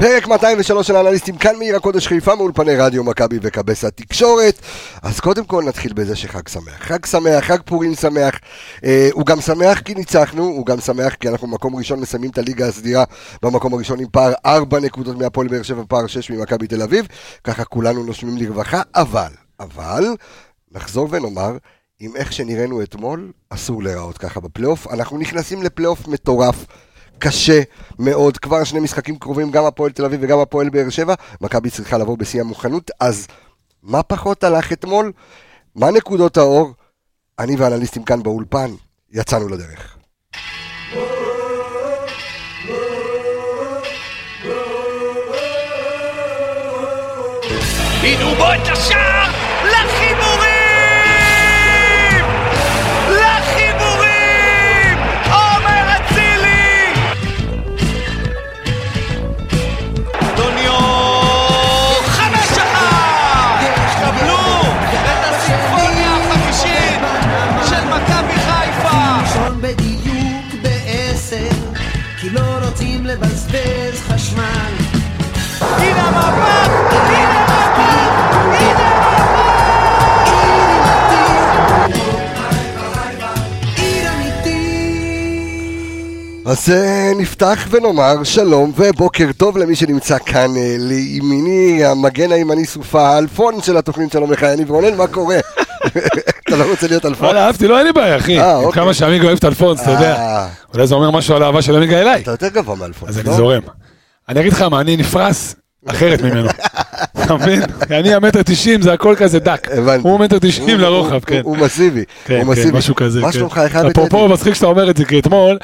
פרק 203 של האנליסטים, כאן מעיר הקודש חיפה מאולפני רדיו מכבי וכבש התקשורת. אז קודם כל נתחיל בזה שחג שמח. חג שמח, חג פורים שמח. אה, הוא גם שמח כי ניצחנו, הוא גם שמח כי אנחנו במקום ראשון מסיימים את הליגה הסדירה במקום הראשון עם פער 4 נקודות מהפועל באר שבע, פער 6 ממכבי תל אביב. ככה כולנו נושמים לרווחה, אבל, אבל, נחזור ונאמר, עם איך שנראינו אתמול, אסור להיראות ככה בפלייאוף. אנחנו נכנסים לפלייאוף מטורף. קשה מאוד, כבר שני משחקים קרובים, גם הפועל תל אביב וגם הפועל באר שבע, מכבי צריכה לבוא בשיא המוכנות, אז מה פחות הלך אתמול? מה נקודות האור? אני והאנליסטים כאן באולפן, יצאנו לדרך. הנה בוא את השער אז אה, נפתח ונאמר שלום ובוקר טוב למי שנמצא כאן אה, לימיני, המגן הימני סופה, האלפון של התוכנית שלום לך, יניב רונן, מה קורה? אתה לא רוצה להיות אלפון? וואלה, אהבתי, לא, אין לי בעיה, אחי. אה, אוקיי. כמה שעמיגה אוהב את אלפונס, אתה יודע. אולי זה אומר משהו על האהבה של עמיגה אליי. אתה יותר גבוה מאלפון. אז אני לא? זורם. אני אגיד לך מה, אני נפרס אחרת ממנו. אתה מבין? אני המטר תשעים, זה הכל כזה דק. הבנתי. הוא מטר תשעים לרוחב, כן. הוא מסיבי. כן, הוא כן, מסיבי. משהו כזה, מה כן. שלומך? איך היה אפרופו, בטדי? מצחיק שאתה אומר את זה, כי אתמול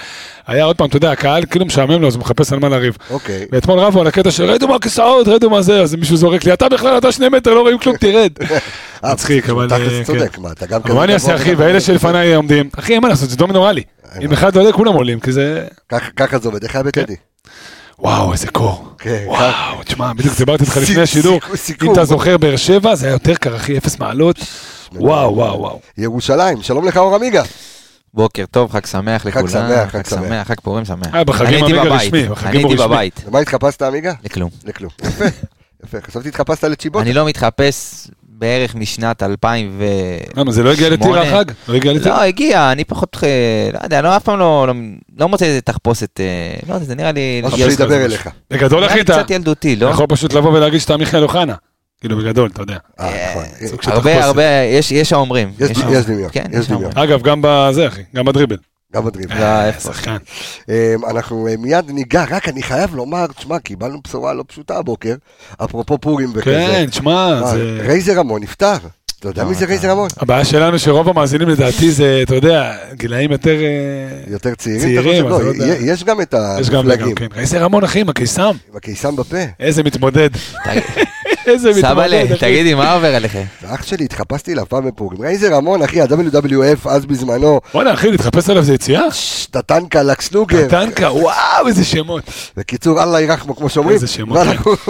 היה עוד פעם, אתה יודע, הקהל כאילו משעמם לו, אז הוא מחפש על מה לריב. אוקיי. ואתמול רבו על הקטע של רדו מהכיסאות, רדו מה זה, אז מישהו זורק לי, אתה בכלל, אתה שני מטר, לא רואים כלום, תרד. אה, מצחיק, אבל... אה, צודק, כן. מה, אתה גם אבל מה אני אעשה, אחי, ואלה כזה. שלפניי עומדים, אחי, אין מה לעשות, זה רלי. אם אחד עולה, כולם עולים, כי זה... ככה- ככה זה עובד, איך היה בטדי? וואו, איזה קור. כן, וואו, תשמע, בדיוק דיברתי איתך לפני השידור. אם אתה זוכר, באר שבע, זה היה יותר קר, אחי, אפס מעלות. וואו, וואו, וואו. ירושלים, שלום לך אור עמיגה. בוקר טוב, חג שמח לכולם. שמח, חג חג שמח. חג פורים שמח. אה, בחגים עמיגה רשמי, אני הייתי. בבית, למה התחפשת עמיגה? לכלום. לכלום. יפה, יפה. חשבתי התחפשת לצ'יבוטה. אני לא מתחפש בערך משנת 2000 ו... למה, זה לא הגיע לטירה. החג? לא הגיע לטירה? לא, הגיע, אני פחות, אה, לא יודע, לא, אף פעם לא, לא, לא מוצא איזה תחפושת, אה, לא יודע, זה נראה לי... לך שידבר איזה אליך. בגדול, אחי, אתה קצת ילדותי, לא? יכול פשוט לבוא ולהגיד שאתה מיכאל אוחנה. כאילו, בגדול, אתה יודע. אה, נכון. הרבה. הרבה, יש, יש האומרים. יש דמיון, כן, יש דמיון. האומרים. אגב, גם בזה, אחי, גם בדריבל. גם בדריב. לא, איפה? שחקן. אמ, אנחנו אה, מיד ניגע, רק אני חייב לומר, תשמע, קיבלנו בשורה לא פשוטה הבוקר, אפרופו פורים וכזה. כן, תשמע, אה, זה... רייזר רמון נפטר. אתה יודע לא, מי זה אתה- רייזר רמון? הבעיה שלנו שרוב המאזינים לדעתי זה, אתה יודע, גילאים יותר... אה, יותר צעירים? צעירים, אתה אז חושב? לא לא, יודע. יש גם את יש גם המפלגים. כן. איזה רמון, אחי, עם הקיסם. עם הקיסם בפה. איזה מתמודד. איזה מתמודד, סבאלה. תגידי, מה עובר עליכם? אח שלי, התחפשתי אליו פעם בפורים. רייזר רמון, אחי, ה-WWF אז בזמנו, בוא'נה, אחי, להתחפש עליו זה יציאה? טטנקה, לקסלוגר. טנקה, וואו, איזה שמות. בקיצור, אללה ירחמו, כמו שאומרים. איזה שמות.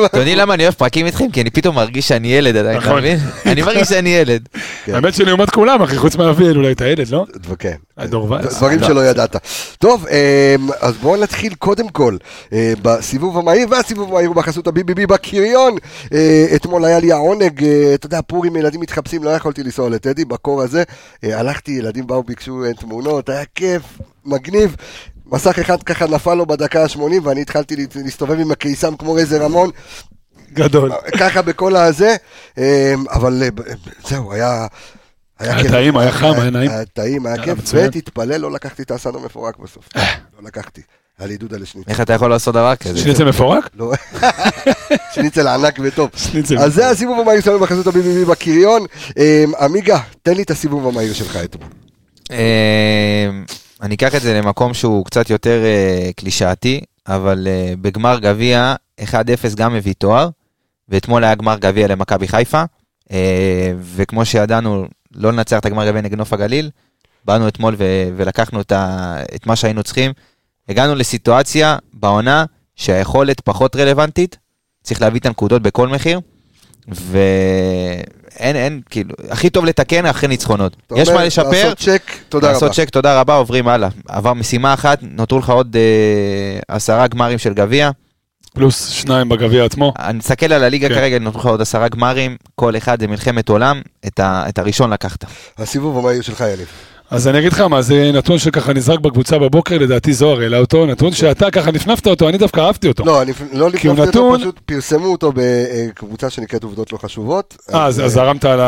אתם יודעים למה אני אוהב פרקים איתכם? כי אני פתאום מרגיש שאני ילד עדיין, אתה נכון. מבין? אני מרגיש שאני ילד. כן. האמת שאני עומד כולם, אחי, חוץ מאביאל, אולי את הילד, לא? כן. דברים לא. שלא ידעת. טוב, אמ, אז בואו נתחיל קודם כל אה, בסיבוב המהיר, והסיבוב המהיר הוא בחסות ה-BBB בקריון. אה, אתמול היה לי העונג, אה, אתה יודע, פורים ילדים מתחפשים, לא יכולתי לנסוע לטדי בקור הזה. הלכתי, ילדים באו, ביקשו תמונות, היה כיף, מגניב. מסך אחד ככה נפל לו בדקה ה-80 ואני התחלתי להסתובב עם הקיסם כמו רייזר רמון, גדול. ככה בכל הזה, אמ, אבל זהו, היה... היה טעים, היה חם, היה נעים. היה טעים, היה היה כיף. ותתפלל, לא לקחתי את האסן המפורק בסוף. לא לקחתי. היה לי עידוד על השניצל. איך אתה יכול לעשות דבר כזה? שניצל מפורק? לא, שניצל ענק וטוב. שניצל. אז זה הסיבוב המהיר שלנו בחסות ה-BBB בקריון. אמ, עמיגה, תן לי את הסיבוב המהיר שלך אתמול. אה, אני אקח את זה למקום שהוא קצת יותר אה, קלישאתי, אבל אה, בגמר גביע 1-0 גם מביא תואר, ואתמול היה גמר גביע למכבי חיפה, אה, וכמו שידענו לא לנצח את הגמר גביע נגד נוף הגליל, באנו אתמול ו- ולקחנו את, ה- את מה שהיינו צריכים. הגענו לסיטואציה בעונה שהיכולת פחות רלוונטית, צריך להביא את הנקודות בכל מחיר, ואין, אין, כאילו, הכי טוב לתקן אחרי ניצחונות. יש אומר, מה לשפר, לעשות צ'ק, תודה רבה. לעשות צ'ק, תודה רבה, עוברים הלאה. עבר משימה אחת, נותרו לך עוד אה, עשרה גמרים של גביע. פלוס שניים בגביע עצמו. אני מסתכל על הליגה כן. כרגע, נותנים לך עוד עשרה גמרים, כל אחד זה מלחמת עולם, את ה- את הראשון לקחת. הסיבוב המהיר שלך, יניב. אז אני אגיד לך מה, זה נתון שככה נזרק בקבוצה בבוקר, לדעתי זוהר העלה אותו, נתון שאתה ככה נפנפת אותו, אני דווקא אהבתי אותו. לא, אני לא כי לפני אותו, נתון- פשוט פרסמו אותו בקבוצה שנקראת עובדות לא חשובות. אה, אז אז זרמת על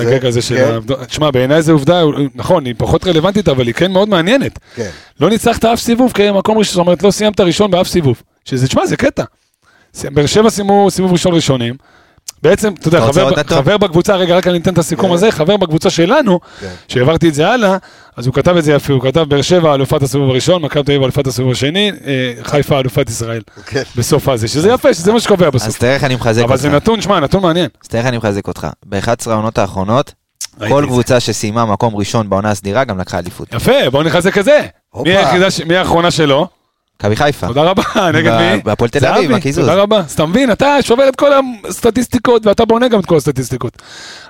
הגג הזה של כן. ה... תשמע, בעיניי זו עובדה, נכון, היא פחות רלוונטית, אבל היא כן מאוד מעניינת. כן. לא ניצחת אף סיבוב כמקום ראשון, זאת אומרת, לא סיימת ראשון באף סיבוב. שזה, תשמע, זה קטע. באר שבע סיימו סיבוב ראשון ראשונים. בעצם, אתה יודע, חבר? חבר בקבוצה, רגע, רק אני אתן את הסיכום כן. הזה, חבר בקבוצה שלנו, כן. שהעברתי את זה הלאה, אז הוא כתב את זה יפה, הוא כתב באר שבע אלופת הסיבוב הראשון, מכבי תל אביב אלופת הסיבוב השני, אה, חיפה אלופת ישראל. כן. בסוף הזה, שזה יפה, שזה מה שקובע אז בסוף. תראה איך אני מחזק אבל אותך. זה נתון, שמע, נתון מעניין. אז תראה איך אני מחזק אותך. ב-11 העונות האחרונות, כל. קבוצה שסיימה מקום ראשון בעונה הסדירה גם לקחה אליפות. יפה, בואו נחזק את זה. מי האחרונה שלו? מכבי חיפה. תודה רבה, נגד מי? בהפועל תל אביב, הקיזוז. תודה רבה. אז אתה מבין, אתה שובר את כל הסטטיסטיקות ואתה בונה גם את כל הסטטיסטיקות.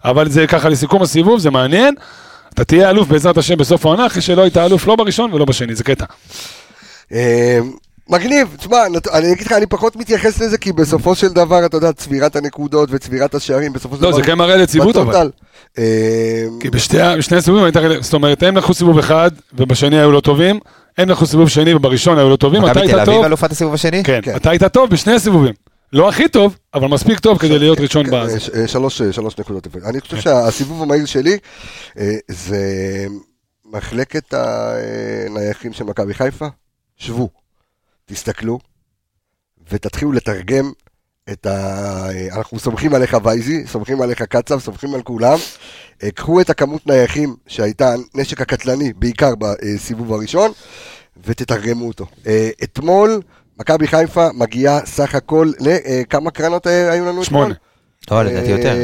אבל זה ככה לסיכום הסיבוב, זה מעניין. אתה תהיה אלוף בעזרת השם בסוף העונה, אחרי שלא היית אלוף לא בראשון ולא בשני, זה קטע. אה, מגניב, תשמע, אני אגיד לך, אני פחות מתייחס לזה, כי בסופו של דבר, אתה יודע, צבירת הנקודות וצבירת השערים, בסופו של דבר... לא, זה כן מראה על יציבות אבל. אה, כי בשני הסיבובים זאת אומרת, הם לקחו סיבוב אחד, ובשני היו לא טובים, הם לקחו סיבוב שני ובראשון היו לא טובים, אתה מכבי היית תל אביב טוב, אלופת הסיבוב השני? כן, כן. אתה היית טוב בשני הסיבובים. לא הכי טוב, אבל מספיק טוב כדי להיות ראשון אה. ש- אה, שלוש אה, שלוש נקודות. אני חושב שהסיבוב המהיר שלי זה מחלקת הנייחים של מכבי חיפה. שבו, תסתכלו, ותתחילו לתרגם את ה... אנחנו סומכים עליך וייזי, סומכים עליך קצב, סומכים על כולם. אה, קחו את הכמות נייחים שהייתה הנשק הקטלני, בעיקר בסיבוב הראשון, ותתרגמו אותו. אה, אתמול, מכבי חיפה מגיעה סך הכל לכמה קרנות אה, היו לנו אתמול? שמונה. לא, לדעתי יותר.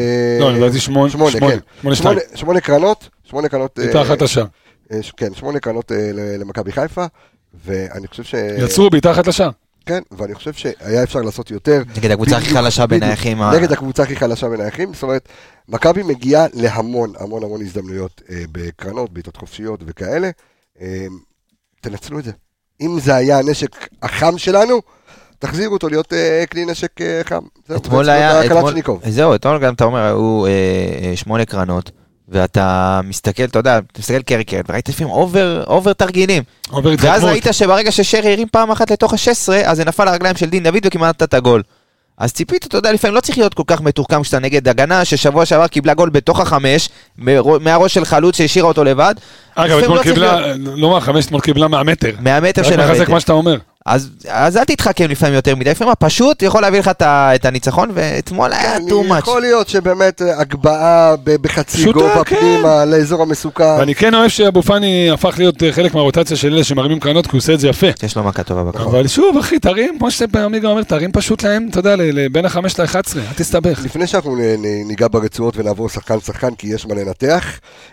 לא, לדעתי שמונה, שמונה, שמונה, כן. שמונה שתיים. שמונה- שמונה קרנות, שמונה קרנות, לשער. אה, ש- כן, שמונה קרנות למכבי חיפה, ואני חושב ש... יצרו מתחת לשער. כן, ואני חושב שהיה אפשר לעשות יותר. נגד הקבוצה הכי חלשה בדיוק. בנייחים. ה- נגד הקבוצה הכי חלשה בנייחים, זאת אומרת, מכבי מגיעה להמון, המון המון הזדמנויות אה, בקרנות, בעיטות חופשיות וכאלה. אה, תנצלו את זה. אם זה היה הנשק החם שלנו, תחזירו אותו להיות אה, כלי נשק אה, חם. זהו, אתמול היה, אתמול. זהו, אתמול גם אתה אומר, היו אה, אה, שמונה קרנות, ואתה מסתכל, אתה יודע, אתה מסתכל קרן קרן, וראית לפעמים over, over תרגילים. עובר ואז התחכמות. ראית שברגע ששרי הרים פעם אחת לתוך ה-16, אז זה נפל לרגליים של דין דוד וכמעט נתת את הגול. אז ציפית, אתה יודע, לפעמים לא צריך להיות כל כך מתוחכם כשאתה נגד הגנה, ששבוע שעבר קיבלה גול בתוך החמש, מהראש של חלוץ שהשאירה אותו לבד. אגב, אתמול לא קיבלה, להיות- לא מה, חמש אתמול קיבלה מהמטר. מהמטר רק של מחזק המטר. מה שאתה אומר. אז, אז אל תתחכם לפעמים יותר מדי, לפעמים הפשוט יכול להביא לך את הניצחון, ואתמול היה כן, too much. יכול להיות שבאמת אה, הגבהה בחצי גובה כן. פנימה לאזור המסוכן. ואני כן אוהב שאבו פאני הפך להיות אה, חלק מהרוטציה של אלה שמרימים קרנות, כי הוא עושה את זה יפה. יש לו מכה טובה בכוח. אבל שוב, אחי, תרים, כמו שעמיגה אומר, תרים פשוט להם, אתה יודע, ל- ל- בין החמש ל-11, אל תסתבך. לפני שאנחנו ניגע ברצועות ונעבור שחקן שחקן כי יש מה לנתח,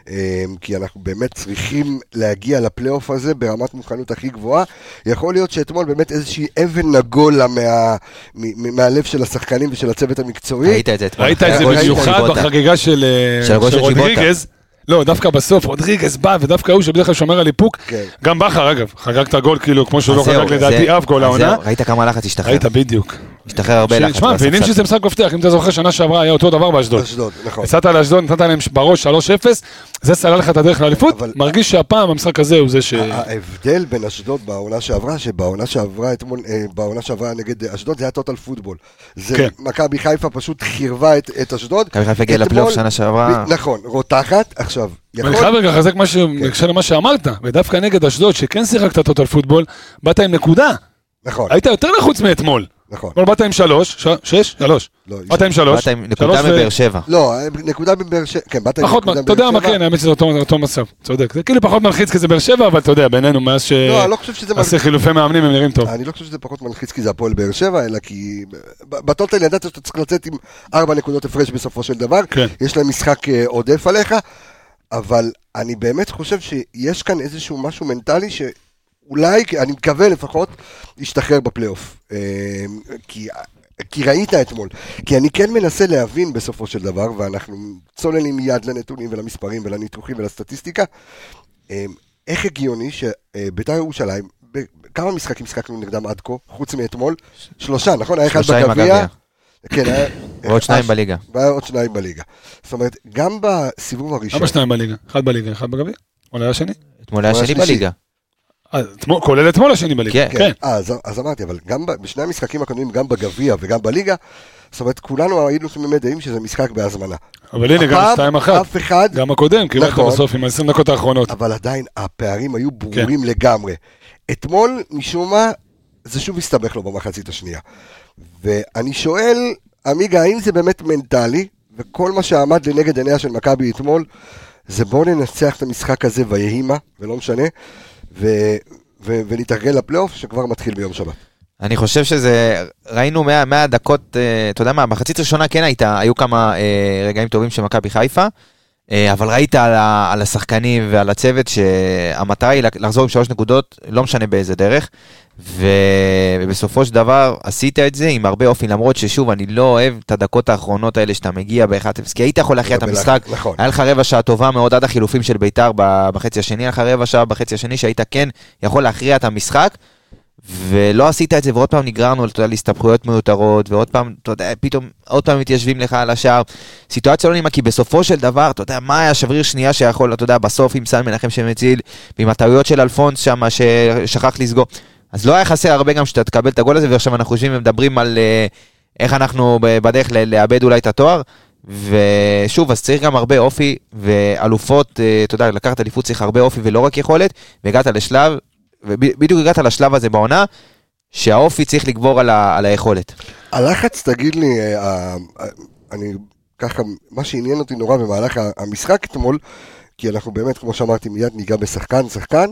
אמ, כי אנחנו באמת צריכים להגיע לפלייאוף הזה ברמת מוכנות הכי גבוהה. יכול להיות שאתמול באמת איזושהי אבן נגולה מה, מ- מהלב של השחקנים ושל הצוות המקצועי. ראית את זה אתמול. ראית את זה במיוחד. בחגיגה של אה, של של. רודריגז. לא, דווקא בסוף, רודריגז בא, ודווקא הוא שבדרך כלל שומר על איפוק. כן. גם בכר, אגב, חגג את הגול, כאילו, כמו שהוא לא חגג לדעתי אף גול העונה. ראית כמה לחץ השתחרר. ראית בדיוק. השתחרר הרבה לחץ. שמע, מבינים. שזה משחק מפתח, אם אתה זוכר, שנה שעברה היה אותו דבר באשדוד. אשדוד, נכון. יצאת לאשדוד, נתת להם בראש 3-0, זה סלל לך את הדרך לאליפות, מרגיש שהפעם המשחק הזה הוא זה ש... ההבדל בין אשדוד בעונה שעברה, שבעונה שעברה אתמול, אה, בעונה שעברה נגד אשדוד, זה היה טוטל פוטבול. זה כן. מכבי חיפה פשוט חירבה את, אשדוד. מכבי חיפה הגיעה לפלייאוף שנה שעברה. נכון, רותחת. עכשיו, יכול... ואני חייב רגע לחזק משהו כן. בהקשר למה שאמרת, ודווקא נגד אשדוד, שכן שיחקת טוטל פוטבול, באת עם נקודה, נכון, היית יותר לחוץ מאתמול. נכון. אתמול באת עם שלוש, ש- שש? שלוש. לא, באת עם שלוש. באת עם נקודה מבאר שבע. לא, נקודה בבאר שבע, כן, באת עם נקודה אתה יודע מה, שבע. כן, האמת שזה אותו אותו מצב, צודק. זה כאילו פחות מלחיץ כי זה באר שבע, אבל אתה יודע, בינינו, מאז ש... לא, אני לא חושב שזה עשה חילופי מאמנים הם נראים טוב. אני לא חושב שזה פחות מלחיץ כי זה הפועל באר שבע, אלא כי בטוטל ידעת שאתה צריך לצאת עם ארבע נקודות הפרש בסופו של דבר. כן. יש להם משחק אה, עודף עליך, אבל אני באמת חושב שיש כאן איזשהו משהו מנטלי שאולי, אני מקווה לפחות, ישתחרר בפלייאוף. אה, כי... כי ראית אתמול, כי אני כן מנסה להבין בסופו של דבר, ואנחנו צוללים מיד לנתונים ולמספרים ולניתוחים ולסטטיסטיקה, אה, איך הגיוני שבית"ר ירושלים, ב- כמה משחקים שיחקנו נגדם עד כה, חוץ מאתמול? שלושה, נכון? היה אחד בגביע. כן, היה... ועוד שניים אה, בליגה. והיה עוד שניים בליגה. זאת אומרת, גם בסיבוב הראשון, למה שניים בליגה? אחד בליגה, אחד בגביע? אולי היה שני? אתמול היה שני. בליגה. אתמול- כולל אתמול השני בליגה. כן. כן. אה, אז, אז אמרתי, אבל גם בשני המשחקים הקודמים, גם בגביע וגם בליגה, זאת אומרת, כולנו היינו תמימי דעים שזה משחק בהזמנה. אבל הנה, גם שתיים אחת. אף אחד, גם הקודם, קיבלת נכון. בסוף עם ה-20 דקות האחרונות. אבל עדיין הפערים היו כן. ברורים לגמרי. אתמול, משום מה, זה שוב הסתבך לו במחצית השנייה. ואני שואל, עמיגה, האם זה באמת מנטלי, וכל מה שעמד לנגד עיניה של מכבי אתמול, זה בואו ננצח את המשחק הזה ויהי מה, ולא משנה, ו... ו... ונתארגן לפלייאוף שכבר מתחיל ביום שבת. אני חושב שזה, ראינו 100, 100 דקות, אה, אתה יודע מה, מחצית ראשונה כן הייתה, היו כמה אה, רגעים טובים של מכבי חיפה, אבל ראית על, ה, על השחקנים ועל הצוות שהמטרה היא לחזור עם שלוש נקודות, לא משנה באיזה דרך, ובסופו של דבר עשית את זה עם הרבה אופי, למרות ששוב, אני לא אוהב את הדקות האחרונות האלה שאתה מגיע ב-1-0, כי היית יכול להכריע את המשחק, נכון. היה לך רבע שעה טובה מאוד עד החילופים של ביתר בחצי השני, היה לך רבע שעה בחצי השני שהיית כן יכול להכריע את המשחק, ולא עשית את זה, ועוד פעם נגררנו, אתה יודע, להסתבכויות מיותרות, ועוד פעם, אתה יודע, פתאום, עוד פעם מתיישבים לך על השער. סיטואציה לא נעימה, כי בסופו של דבר, אתה יודע, מה היה שבריר שנייה שיכול, אתה יודע, בסוף עם סן מנחם שמציל, ועם הטעויות של אלפונס שם, ששכח לסגור. אז לא היה חסר הרבה גם שאתה תקבל את הגול הזה, ועכשיו אנחנו יושבים ומדברים על אה, איך אנחנו בדרך לאבד אולי את התואר. ושוב, אז צריך גם הרבה אופי, ואלופות, אה, אתה יודע, לקחת אליפות צריך הרבה אופי ולא רק יכולת, והגעת לשלב, ובדיוק הגעת לשלב הזה בעונה, שהאופי צריך לגבור על, ה, על היכולת. הלחץ, תגיד לי, אה, אה, אני ככה, מה שעניין אותי נורא במהלך המשחק אתמול, כי אנחנו באמת, כמו שאמרתי, מיד ניגע בשחקן, שחקן,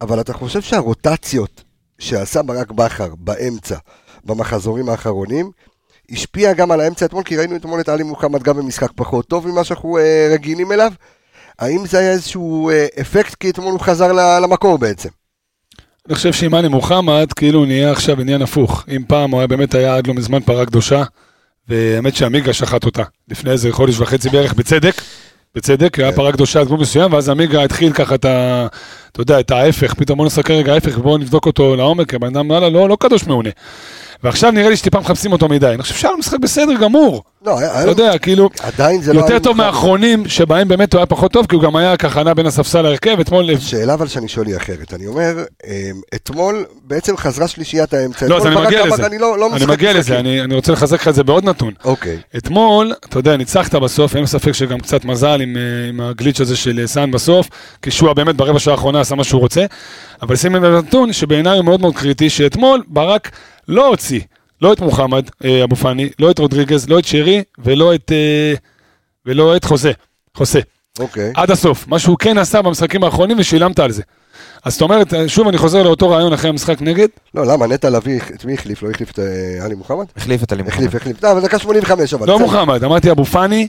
אבל אתה חושב שהרוטציות שעשה ברק בכר באמצע, במחזורים האחרונים, השפיע גם על האמצע אתמול, כי ראינו אתמול את עלי מוחמד גם במשחק פחות טוב ממה שאנחנו אה, רגילים אליו. האם זה היה איזשהו אה, אפקט, כי אתמול הוא חזר למקור בעצם? אני חושב שעם מאני מוחמד, כאילו נהיה עכשיו עניין הפוך. אם פעם הוא היה באמת היה עד לא מזמן פרה קדושה, והאמת שעמיגה שחט אותה. לפני איזה חודש וחצי בערך, בצדק. בצדק, היה פרה קדושה עד גבול מסוים, ואז עמיגה התחיל ככה את ה... אתה יודע, את ההפך, פתאום בוא נסתכל רגע ההפך ובואו נבדוק אותו לעומק, הבן אדם וואלה, לא, לא קדוש מעונה. ועכשיו נראה לי שטיפה מחפשים אותו מדי. אני חושב שהיה לו משחק בסדר גמור. לא, היה, אתה יודע, כאילו, עדיין זה לא... יותר טוב. מהאחרונים, שבהם באמת הוא היה פחות טוב, כי הוא גם היה ככה נע בין הספסל להרכב, אתמול... שאלה אבל שאני שואל היא אחרת. אני אומר, אמ, אתמול בעצם חזרה שלישיית האמצע. לא, אז אני מגיע לזה. אני לא, לא אני מגיע לזה, משחקים." אני רוצה לחזק לך את זה בעוד נתון. אוקיי. אתמול, אתה יודע, ניצחת בסוף, אין ספק שגם קצת מזל עם, אה, הגליץ' הזה של אה, סאן בסוף, כי שועה באמת ברבע שעה האחרונה עשה מה שהוא רוצה, אבל שים לב לנתון שבעיניי הוא מאוד מאוד קריטי, שאתמול ברק לא הוציא, לא את מוחמד אה, אבו פאני, לא את רודריגז, לא את שרי ולא את, אה, ולא את חוזה, חוסה. אוקיי. עד הסוף, מה שהוא כן עשה במשחקים האחרונים ושילמת על זה. אז זאת אומרת, אה, שוב אני חוזר לאותו רעיון אחרי המשחק נגד, לא, למה? נטע לביא, את מי החליף? לא החליף את עלי מוחמד? החליף את אלימות. החליף, החליף. לא, אבל דקה 85 אבל. לא. מוחמד, אמרתי אבו פאני,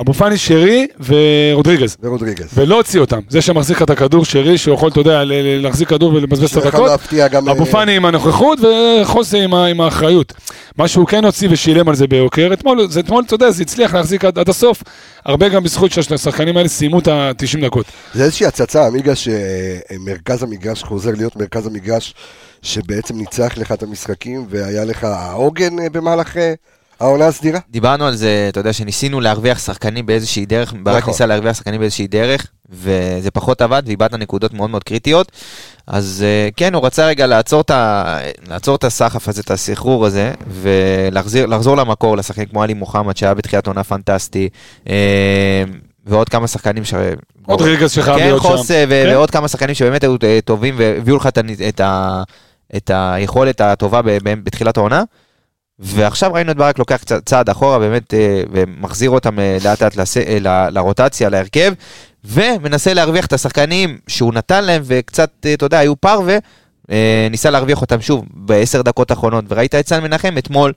אבו פאני, שרי ורודריגז. ורודריגז. ולא הוציא אותם. זה שמחזיק את הכדור שרי, שהוא יכול, אתה יודע, להחזיק כדור ולבזבז את שיכול הדקות. אבו אה, פאני עם הנוכחות וחוסה עם, האחריות. מה שהוא כן הוציא ושילם על זה ביוקר, אתמול, אתה יודע, זה הצליח להחזיק עד, עד הסוף. הרבה גם בזכות שהשחקנים האלה סיימו את ה-90 דקות. זה איזושהי הצצה, עמיגה, שמרכז המגרש חוזר להיות מרכז המגרש שבעצם ניצח לך את המשחקים והיה לך העוגן אה, במהלך אה, העונה הסדירה? דיברנו על זה, אתה יודע, שניסינו להרוויח שחקנים באיזושהי דרך, ברק נכון. ניסה להרוויח שחקנים באיזושהי דרך, וזה פחות עבד, ואיבדת נקודות מאוד מאוד קריטיות. אז אה, כן, הוא רצה רגע לעצור את, ה... לעצור את הסחף הזה, את הסחרור הזה, ולחזור לחזור למקור, לשחקנים כמו עלי מוחמד, שהיה בתחילת עונה פנטסטי, אה, ועוד כמה שחקנים ש... עוד רגע שחייב כן, להיות שם. חוס, ו- כן. ועוד כמה שחקנים שבאמת היו אה, טובים והביאו לך את, ה, את היכולת הטובה בתחילת העונה. ועכשיו ראינו את ברק לוקח צעד אחורה באמת אה, ומחזיר אותם אה, לאט לאט אה, לרוטציה, להרכב, ומנסה להרוויח את השחקנים שהוא נתן להם וקצת, אתה יודע, היו פרווה, ניסה להרוויח אותם שוב בעשר דקות האחרונות, וראית את סן מנחם אתמול